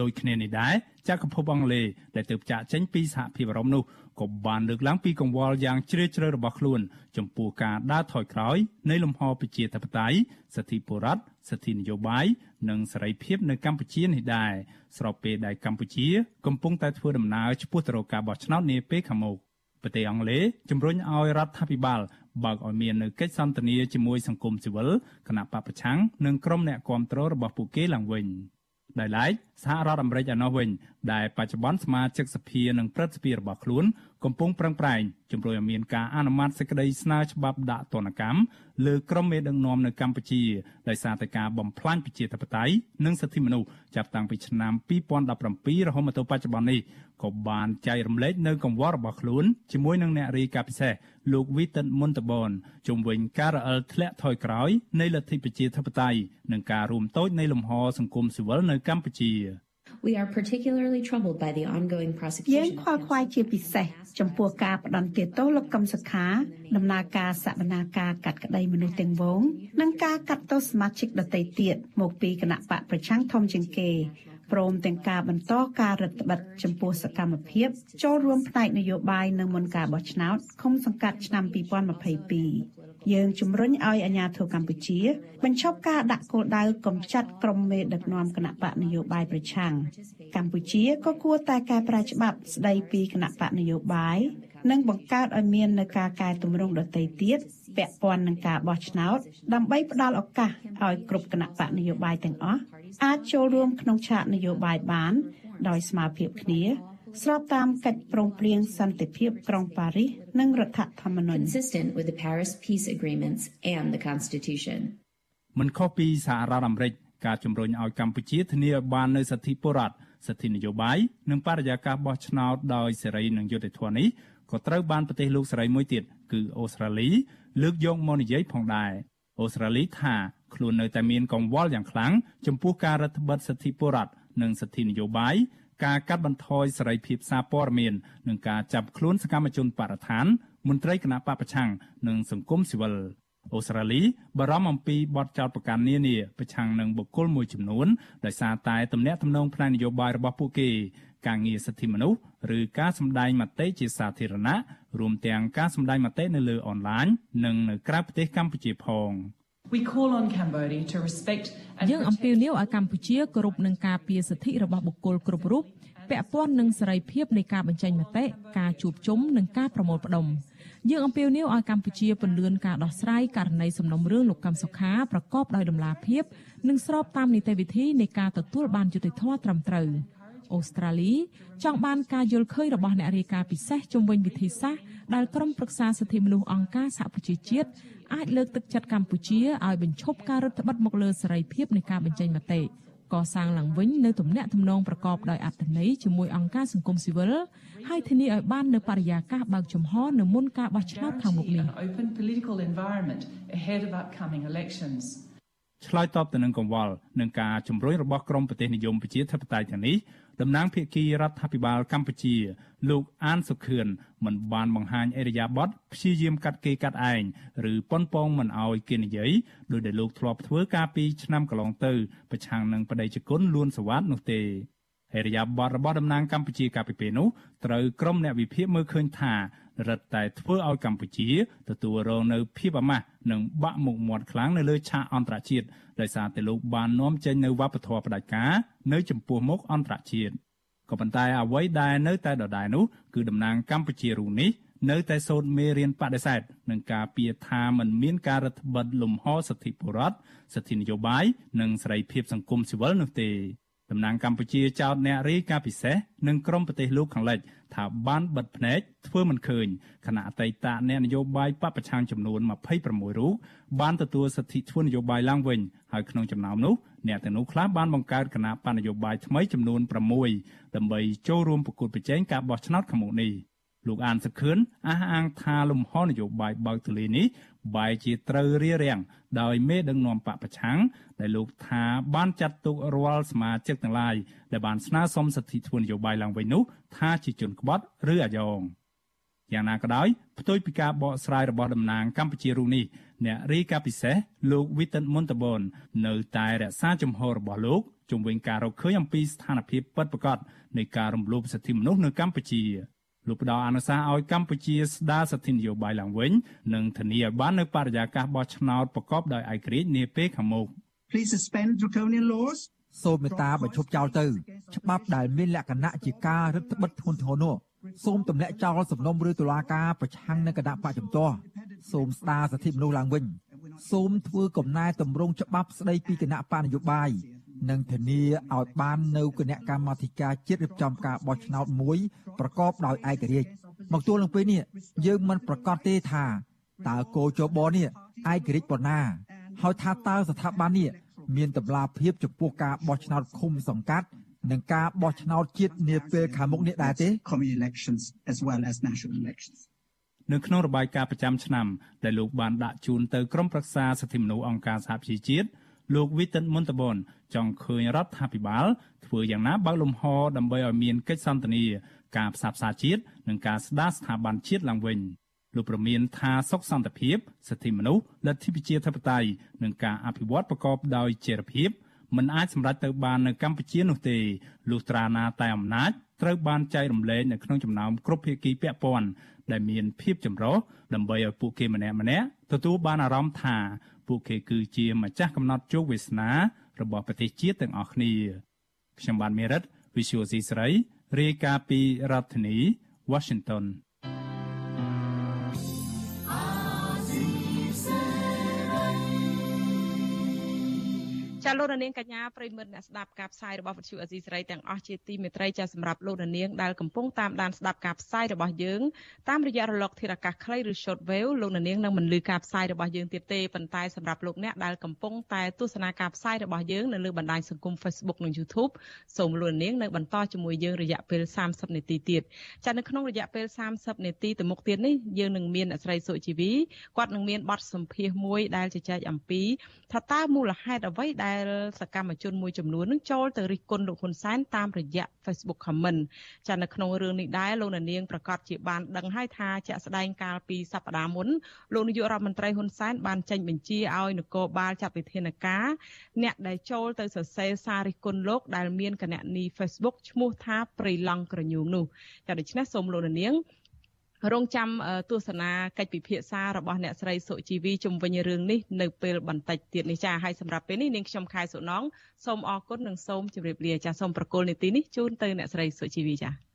ដូចគ្នានេះដែរចក្រភពអង់គ្លេសដែលទើបចាក់ចេញពីសហភាពអឺរ៉ុបនោះក៏បានលើកឡើងពីកង្វល់យ៉ាងជ្រាលជ្រៅរបស់ខ្លួន ចំពោះការដើរថយក្រោយនៃលំហប្រជាធិបតេយ្យសិទ្ធិបុរដ្ឋសិទ្ធិនយោបាយនិងសេរីភាពនៅកម្ពុជានេះដែរស្របពេលដែលកម្ពុជា កំពុងតែធ្វើដំណើរឆ្ពោះទៅរកការបោះឆ្នោតនាពេលខាងមុខប្រទេសអង់គ្លេសជំរុញឲ្យរដ្ឋាភិបាលបើកឲ្យមាននៅកិច្ចសន្ទនាជាមួយសង្គមស៊ីវិលគណៈបពប្រឆាំងនិងក្រុមអ្នកគាំទ្ររបស់ពួកគេឡើងវិញ។ ដោយឡែកសហរដ្ឋអាមេរិកឯណោះវិញដែលបច្ចុប្បន្នសមាជិកសភានិងព្រឹទ្ធសភារបស់ខ្លួន កំពុងប្រឹងប្រែងជំរុញឲ្យមានការអនុម័តសេចក្តីស្នើច្បាប់ដាក់ទណ្ឌកម្មលើក្រុមមេដឹកនាំនៅកម្ពុជាដោយសារតែការបំផ្លាញប្រជាធិបតេយ្យនិងសិទ្ធិមនុស្សចាប់តាំងពីឆ្នាំ2017រហូតមកទល់បច្ចុប្បន្ននេះក៏បានចែករំលែកនៅកង្វល់របស់ខ្លួនជាមួយនឹងអ្នករាយការណ៍ពិសេសលោក Witan Montabon ជុំវិញការរអិលធ្លាក់ថយក្រោយនៃលទ្ធិប្រជាធិបតេយ្យនិងការរួមតូចនៃលំហសង្គមស៊ីវិលនៅកម្ពុជា We are particularly troubled by the ongoing យើង prosecution ខ្វល់ខ្វាយជាពិសេសចំពោះការផ្ដន្ទាទោសលោកកឹមសុខាដំណើរការសវនាការកាត់ក្តីមនុស្សទាំងវងនិងការកាត់ទោសសមាជិកដទៃទៀតមកពីគណៈបកប្រឆាំងធំជាងគេព្រមទាំងការបន្តការរដ្ឋបិទចំពោះសកម្មភាពចូលរួមផ្នែកនយោបាយនៅមុនការបោះឆ្នោតឃុំសង្កាត់ឆ្នាំ2022 យើងជំរុញឲ្យអាជ្ញាធរកម្ពុជា បញ្ឈប់ការដាក់គោលដៅកំចាត់ក្រុមមេដឹកនាំគណៈបកនយោបាយប្រឆាំងកម្ពុជាក៏គួរតែកែប្រែច្បាប់ស្តីពីគណៈបកនយោបាយនិងបង្កើតឲ្យមាននៅការកែតម្រង់ដទៃទៀតពាក់ព័ន្ធនឹងការបោះឆ្នោតដើម្បីផ្ដល់ឱកាសឲ្យគ្រប់គណៈបកនយោបាយទាំងអស់អាចចូលរួមក្នុងឆាកនយោបាយបាន ដោយស្មារតីគ្នា ស្របតាមកិច្ចព្រមព្រៀងសន្តិភាពក្រុងប៉ារីសនិងរដ្ឋធម្មនុញ្ញ consistent with the Paris peace agreements and the constitution មិនខុសពីសហរដ្ឋអាមេរិកការជំរុញឲ្យកម្ពុជាធានាឲ្យបាននូវសិទ្ធិពលរដ្ឋសិទ្ធិនយោបាយនិងបរិយាកាសបោះឆ្នោតដោយសេរីនិងយុត្តិធម៌នេះក៏ត្រូវបានប្រទេសលោកសេរីមួយទៀតគឺអូស្ត្រាលី លើកយកមកនិយាយផងដែរអូស្ត្រាលីថាខ្លួននៅតែមានកង្វល់យ៉ាងខ្លាំងចំពោះការរដ្ឋបិទសិទ្ធិពលរដ្ឋនិងសិទ្ធិនយោបាយ ការកាត់បន្ថយសេរីភាពសារព័ត៌មាននិងការចាប់ខ្លួនសកម្មជនបរិស្ថានមន្ត្រីគណៈបពប្រឆាំងនិងសង្គមស៊ីវិលអូស្ត្រាលីបារម្ភអំពីបទចោទប្រកាន់នានាប្រឆាំងនឹងបុគ្គលមួយចំនួនដោយសារតែទំនាក់ទំនងផ្នែកនយោបាយរបស់ពួកគេការងារសិទ្ធិមនុស្សឬការសម្ដែងមតិជាសាធារណៈរួមទាំងការសម្ដែងមតិនៅលើអនឡាញនិងនៅក្រៅប្រទេសកម្ពុជាផង We call on Cambodia to respect យើងអំពាវនាវឲ្យកម្ពុជាគោរពនឹងការពារសិទ្ធិរបស់បុគ្គលគ្រប់រូបពាក់ព័ន្ធនឹងសេរីភាពនៃការបញ្ចេញមតិការជួបជុំនិងការប្រមូលផ្ដុំយើងអំពាវនាវឲ្យកម្ពុជាពន្យាការដោះស្រាយករណីសំណុំរឿងលោកកឹមសុខាប្រកបដោយតម្លាភាព និងស្របតាមនីតិវិធីនៃការទទួលបានយុត្តិធម៌ត្រឹមត្រូវ អូស្ត្រាលីចង់បានការយល់ឃើញរបស់អ្នករាយការណ៍ពិសេសជំវិញវិធីសាស្ត្រដែលក្រុមប្រឹក្សាសិទ្ធិមនុស្សអង្គការសហប្រជាជាតិអាចលើកទឹកចិត្តកម្ពុជាឲ្យបញ្ឈប់ការរឹតបន្តឹងមកលើសេរីភាពនៃការបញ្ចេញមតិកសាងឡើងវិញនៅទំនាក់ទំនងប្រកបដោយអត្ថន័យជាមួយអង្គការសង្គមស៊ីវិលហើយធានាឲ្យបាននៅបរិយាកាសបើកចំហនៅមុនការបោះឆ្នោតខាងមុខនេះឆ្លើយតបទៅនឹងកង្វល់នឹងការជំរុញរបស់ក្រមប្រទេសនិយមប្រជាធិបតេយ្យទាំងនេះ តំណាងភាគីរដ្ឋាភិបាលកម្ពុជា លោកអានសុខឿនមិនបានបង្ហាញអេរយាប័តព្យាយាមកាត់គេកាត់ឯងឬប៉ុនប៉ងមិនអោយគេនិយាយដោយដែលលោកធ្លាប់ធ្វើកាលពីឆ្នាំកន្លងទៅប្រឆាំងនឹងបដិជគុណលួនសវ័តនោះទេអេរយាប័តរបស់តំណាងកម្ពុជាកាលពីពេលនោះត្រូវក្រុមអ្នកវិភាគមើលឃើញថារឹតតែធ្វើឲ្យកម្ពុជាទទួលរងនៅភាពអាម៉ាស់និងបាក់មុខមាត់ខ្លាំងនៅលើឆាកអន្តរជាតិដោយសារតែលោកបាននាំចេញនៅវប្បធម៌ផ្ដាច់ការនៅចំពោះមុខអន្តរជាតិក៏ប៉ុន្តែអ្វីដែលនៅតែដដែលនោះគឺតំណាងកម្ពុជារូបនេះនៅតែសូត្រមេរៀនបដិសេធនឹងការពៀថាมันមានការរដ្ឋបិទលំហសិទ្ធិបុរដ្ឋសិទ្ធិនយោបាយនិងសេរីភាពសង្គមស៊ីវិលនោះទេ តំណាងកម្ពុជាចោទអ្នករាយការណ៍ពិសេសនិងក្រមប្រទេសលោកខាងលិចថាបានបិទភ្នែកធ្វើមិនឃើញគណៈអតីតអ្នកនយោបាយបពប្រឆាំងចំនួន26រូបបានទទួលសិទ្ធិធ្វើនយោបាយឡើងវិញហើយក្នុងចំណោមនោះអ្នកទាំងនោះខ្លះបានបង្កើតគណៈបណ្ឌនយោបាយថ្មីចំនួន6ដើម្បីចូលរួមប្រកួតប្រជែងការបោះឆ្នោតខាងមុខនេះ លោកអានសខឿនអះអាងថាលំហនយោបាយបើកទលានេះបែរជាត្រូវរារាំងដោយមេដឹកនាំបពប្រឆាំងដែលលោកថាបានចាត់ទុករាល់សមាជិកទាំងឡាយដែលបានស្នើសុំសិទ្ធិធ្វើនយោបាយឡើងវិញនោះថាជាជនក្បត់ឬអាយ៉ងយ៉ាងណាក៏ដោយផ្ទុយពីការបកស្រាយរបស់តំណាងកម្ពុជារូបនេះអ្នករាយការណ៍ពិសេសលោកវិទិនមុនតបននៅតែរក្សាជំហររបស់លោកជំវិញការរកឃើញអំពីស្ថានភាពពិតប្រាកដនៃការរំលោភសិទ្ធិមនុស្សនៅកម្ពុជា លោកផ្ដល់អនុសាសន៍ឲ្យកម្ពុជាស្ដារសិទ្ធិនយោបាយឡើងវិញនិងធានាឲ្យបាននូវបរិយាកាសបោះឆ្នោតប្រកបដោយឯករាជ្យនាពេលខាងមុខ Please suspend draconian laws សូមមេត្តាបញ្ឈប់ចោលទៅ ច្បាប់ដែលមានលក្ខណៈជាការរឹតបន្តឹងធ្ងន់ធ្ងរនោះសូមទម្លាក់ចោលសំណុំឬតុលាការប្រឆាំងនឹងគណៈបកជំទាស់សូមស្ដារសិទ្ធិមនុស្សឡើងវិញ សូមធ្វើកំណែតម្រង់ច្បាប់ស្ដីពីគណៈបកនយោបាយ និងធានាឲ្យបាននៅគណៈកម្មាធិការជាតិរៀបចំការបោះឆ្នោតមួយប្រកបដោយឯករាជ្យមកទល់នឹងពេលនេះយើងមិនប្រកាសទេថាតើគោចបនេះឯករាជ្យប៉ុណ្ណាហើយថាតើស្ថាប័ននេះមានតម្លាភាពចំពោះការបោះឆ្នោតឃុំសង្កាត់និងការបោះឆ្នោតជាតិនាពេលខាងមុខនេះដែរទេ community elections as well as national elections នៅក្នុងរបាយការណ៍ប្រចាំឆ្នាំដែលលោកបានដាក់ជូនទៅក្រុមប្រឹក្សាសិទ្ធិមនុស្សអង្គការសហប្រជាជាតិ លោកវិទិនមុនតបនចង់ឃើញរដ្ឋាភិបាលធ្វើយ៉ាងណាបើកលំហដើម្បីឲ្យមានកិច្ចសន្ទនាការផ្សះផ្សាជាតិនិងការស្ដារស្ថាប័នជាតិឡើងវិញលោកប្រមានថាសុខសន្តិភាពសិទ្ធិមនុស្សលទ្ធិប្រជាធិបតេយ្យនិងការអភិវឌ្ឍប្រកបដោយចីរភាពមិនអាចសម្រេចទៅបាននៅកម្ពុជានោះទេលុះត្រាណាតែអំណាចត្រូវបានចែករំលែកនៅក្នុងចំណោមគ្រប់ភាគីពាក់ព័ន្ធដែលមានភាពចម្រុះដើម្បីឲ្យពួកគេម្នាក់ម្នាក់ទទួលបានអារម្មណ៍ថា ពួកគេគឺជាម្ចាស់កំណត់ជោគវាសនារបស់ប្រទេសជាតិទាំងអស់គ្នាខ្ញុំបានមេរិត Visual C ស្រីរាយការណ៍ពីរដ្ឋធានី Washington ចចាលោកនាងកញ្ញាប្រិមិត្តអ្នកស្ដាប់ការផ្សាយរបស់វិទ្យុអេស៊ីសេរីទាំងអស់ជាទីមេត្រីចាសម្រាប់លោកនាងដែលកំពុងតាមដានស្ដាប់ការផ្សាយរបស់យើងតាមរយៈរលកធាតុអាកាសខ្លីឬ shortwave លោកនាងនឹងមិនលឺការផ្សាយរបស់យើងទៀតទេប៉ុន្តែសម្រាប់លោកអ្នកដែលកំពុងតែទស្សនាការផ្សាយរបស់យើងនៅលើបណ្ដាញសង្គម Facebook និង YouTube សូមលោកនាងនៅបន្តជាមួយយើងរយៈពេល30នាទីទៀតចានៅក្នុងរយៈពេល30នាទីទៅមុខទៀតនេះយើងនឹងមានអ្នកស្រីសុជីវីគាត់នឹងមានបទសម្ភាសន៍មួយដែលជជែកអំពីថាតើមូលហេតុអ្វីដែលសកម្មជនមួយចំនួននឹងចូលទៅរិះគន់លោកហ៊ុនសែនតាមរយៈ Facebook Comment ចានៅក្នុងរឿងនេះដែរលោកនាងប្រកាសជាបានដឹងហើយថាជាក់ស្ដែងកាលពីសប្តាហ៍មុនលោកនាយករដ្ឋមន្ត្រីហ៊ុនសែនបានចេញបញ្ជាឲ្យនគរបាលចាត់វិធានការអ្នកដែលចូលទៅសរសេរសាររិះគន់លោកដែលមានគណនី Facebook ឈ្មោះថាព្រៃឡង់ក្រញូងនោះចាដូច្នេះសូមលោកនាង រងចាំទស្សនាកិច្ចពិភាក្សារបស់អ្នកស្រីសុជីវីជំវិញរឿងនេះនៅពេលបន្តិចទៀតនេះចាហើយសម្រាប់ពេលនេះនាងខ្ញុំខែសុណងសូមអរគុណនិងសូមជម្រាបលាចាសូមប្រកល់នីតិនេះជូនទៅអ្នកស្រីសុជីវីចា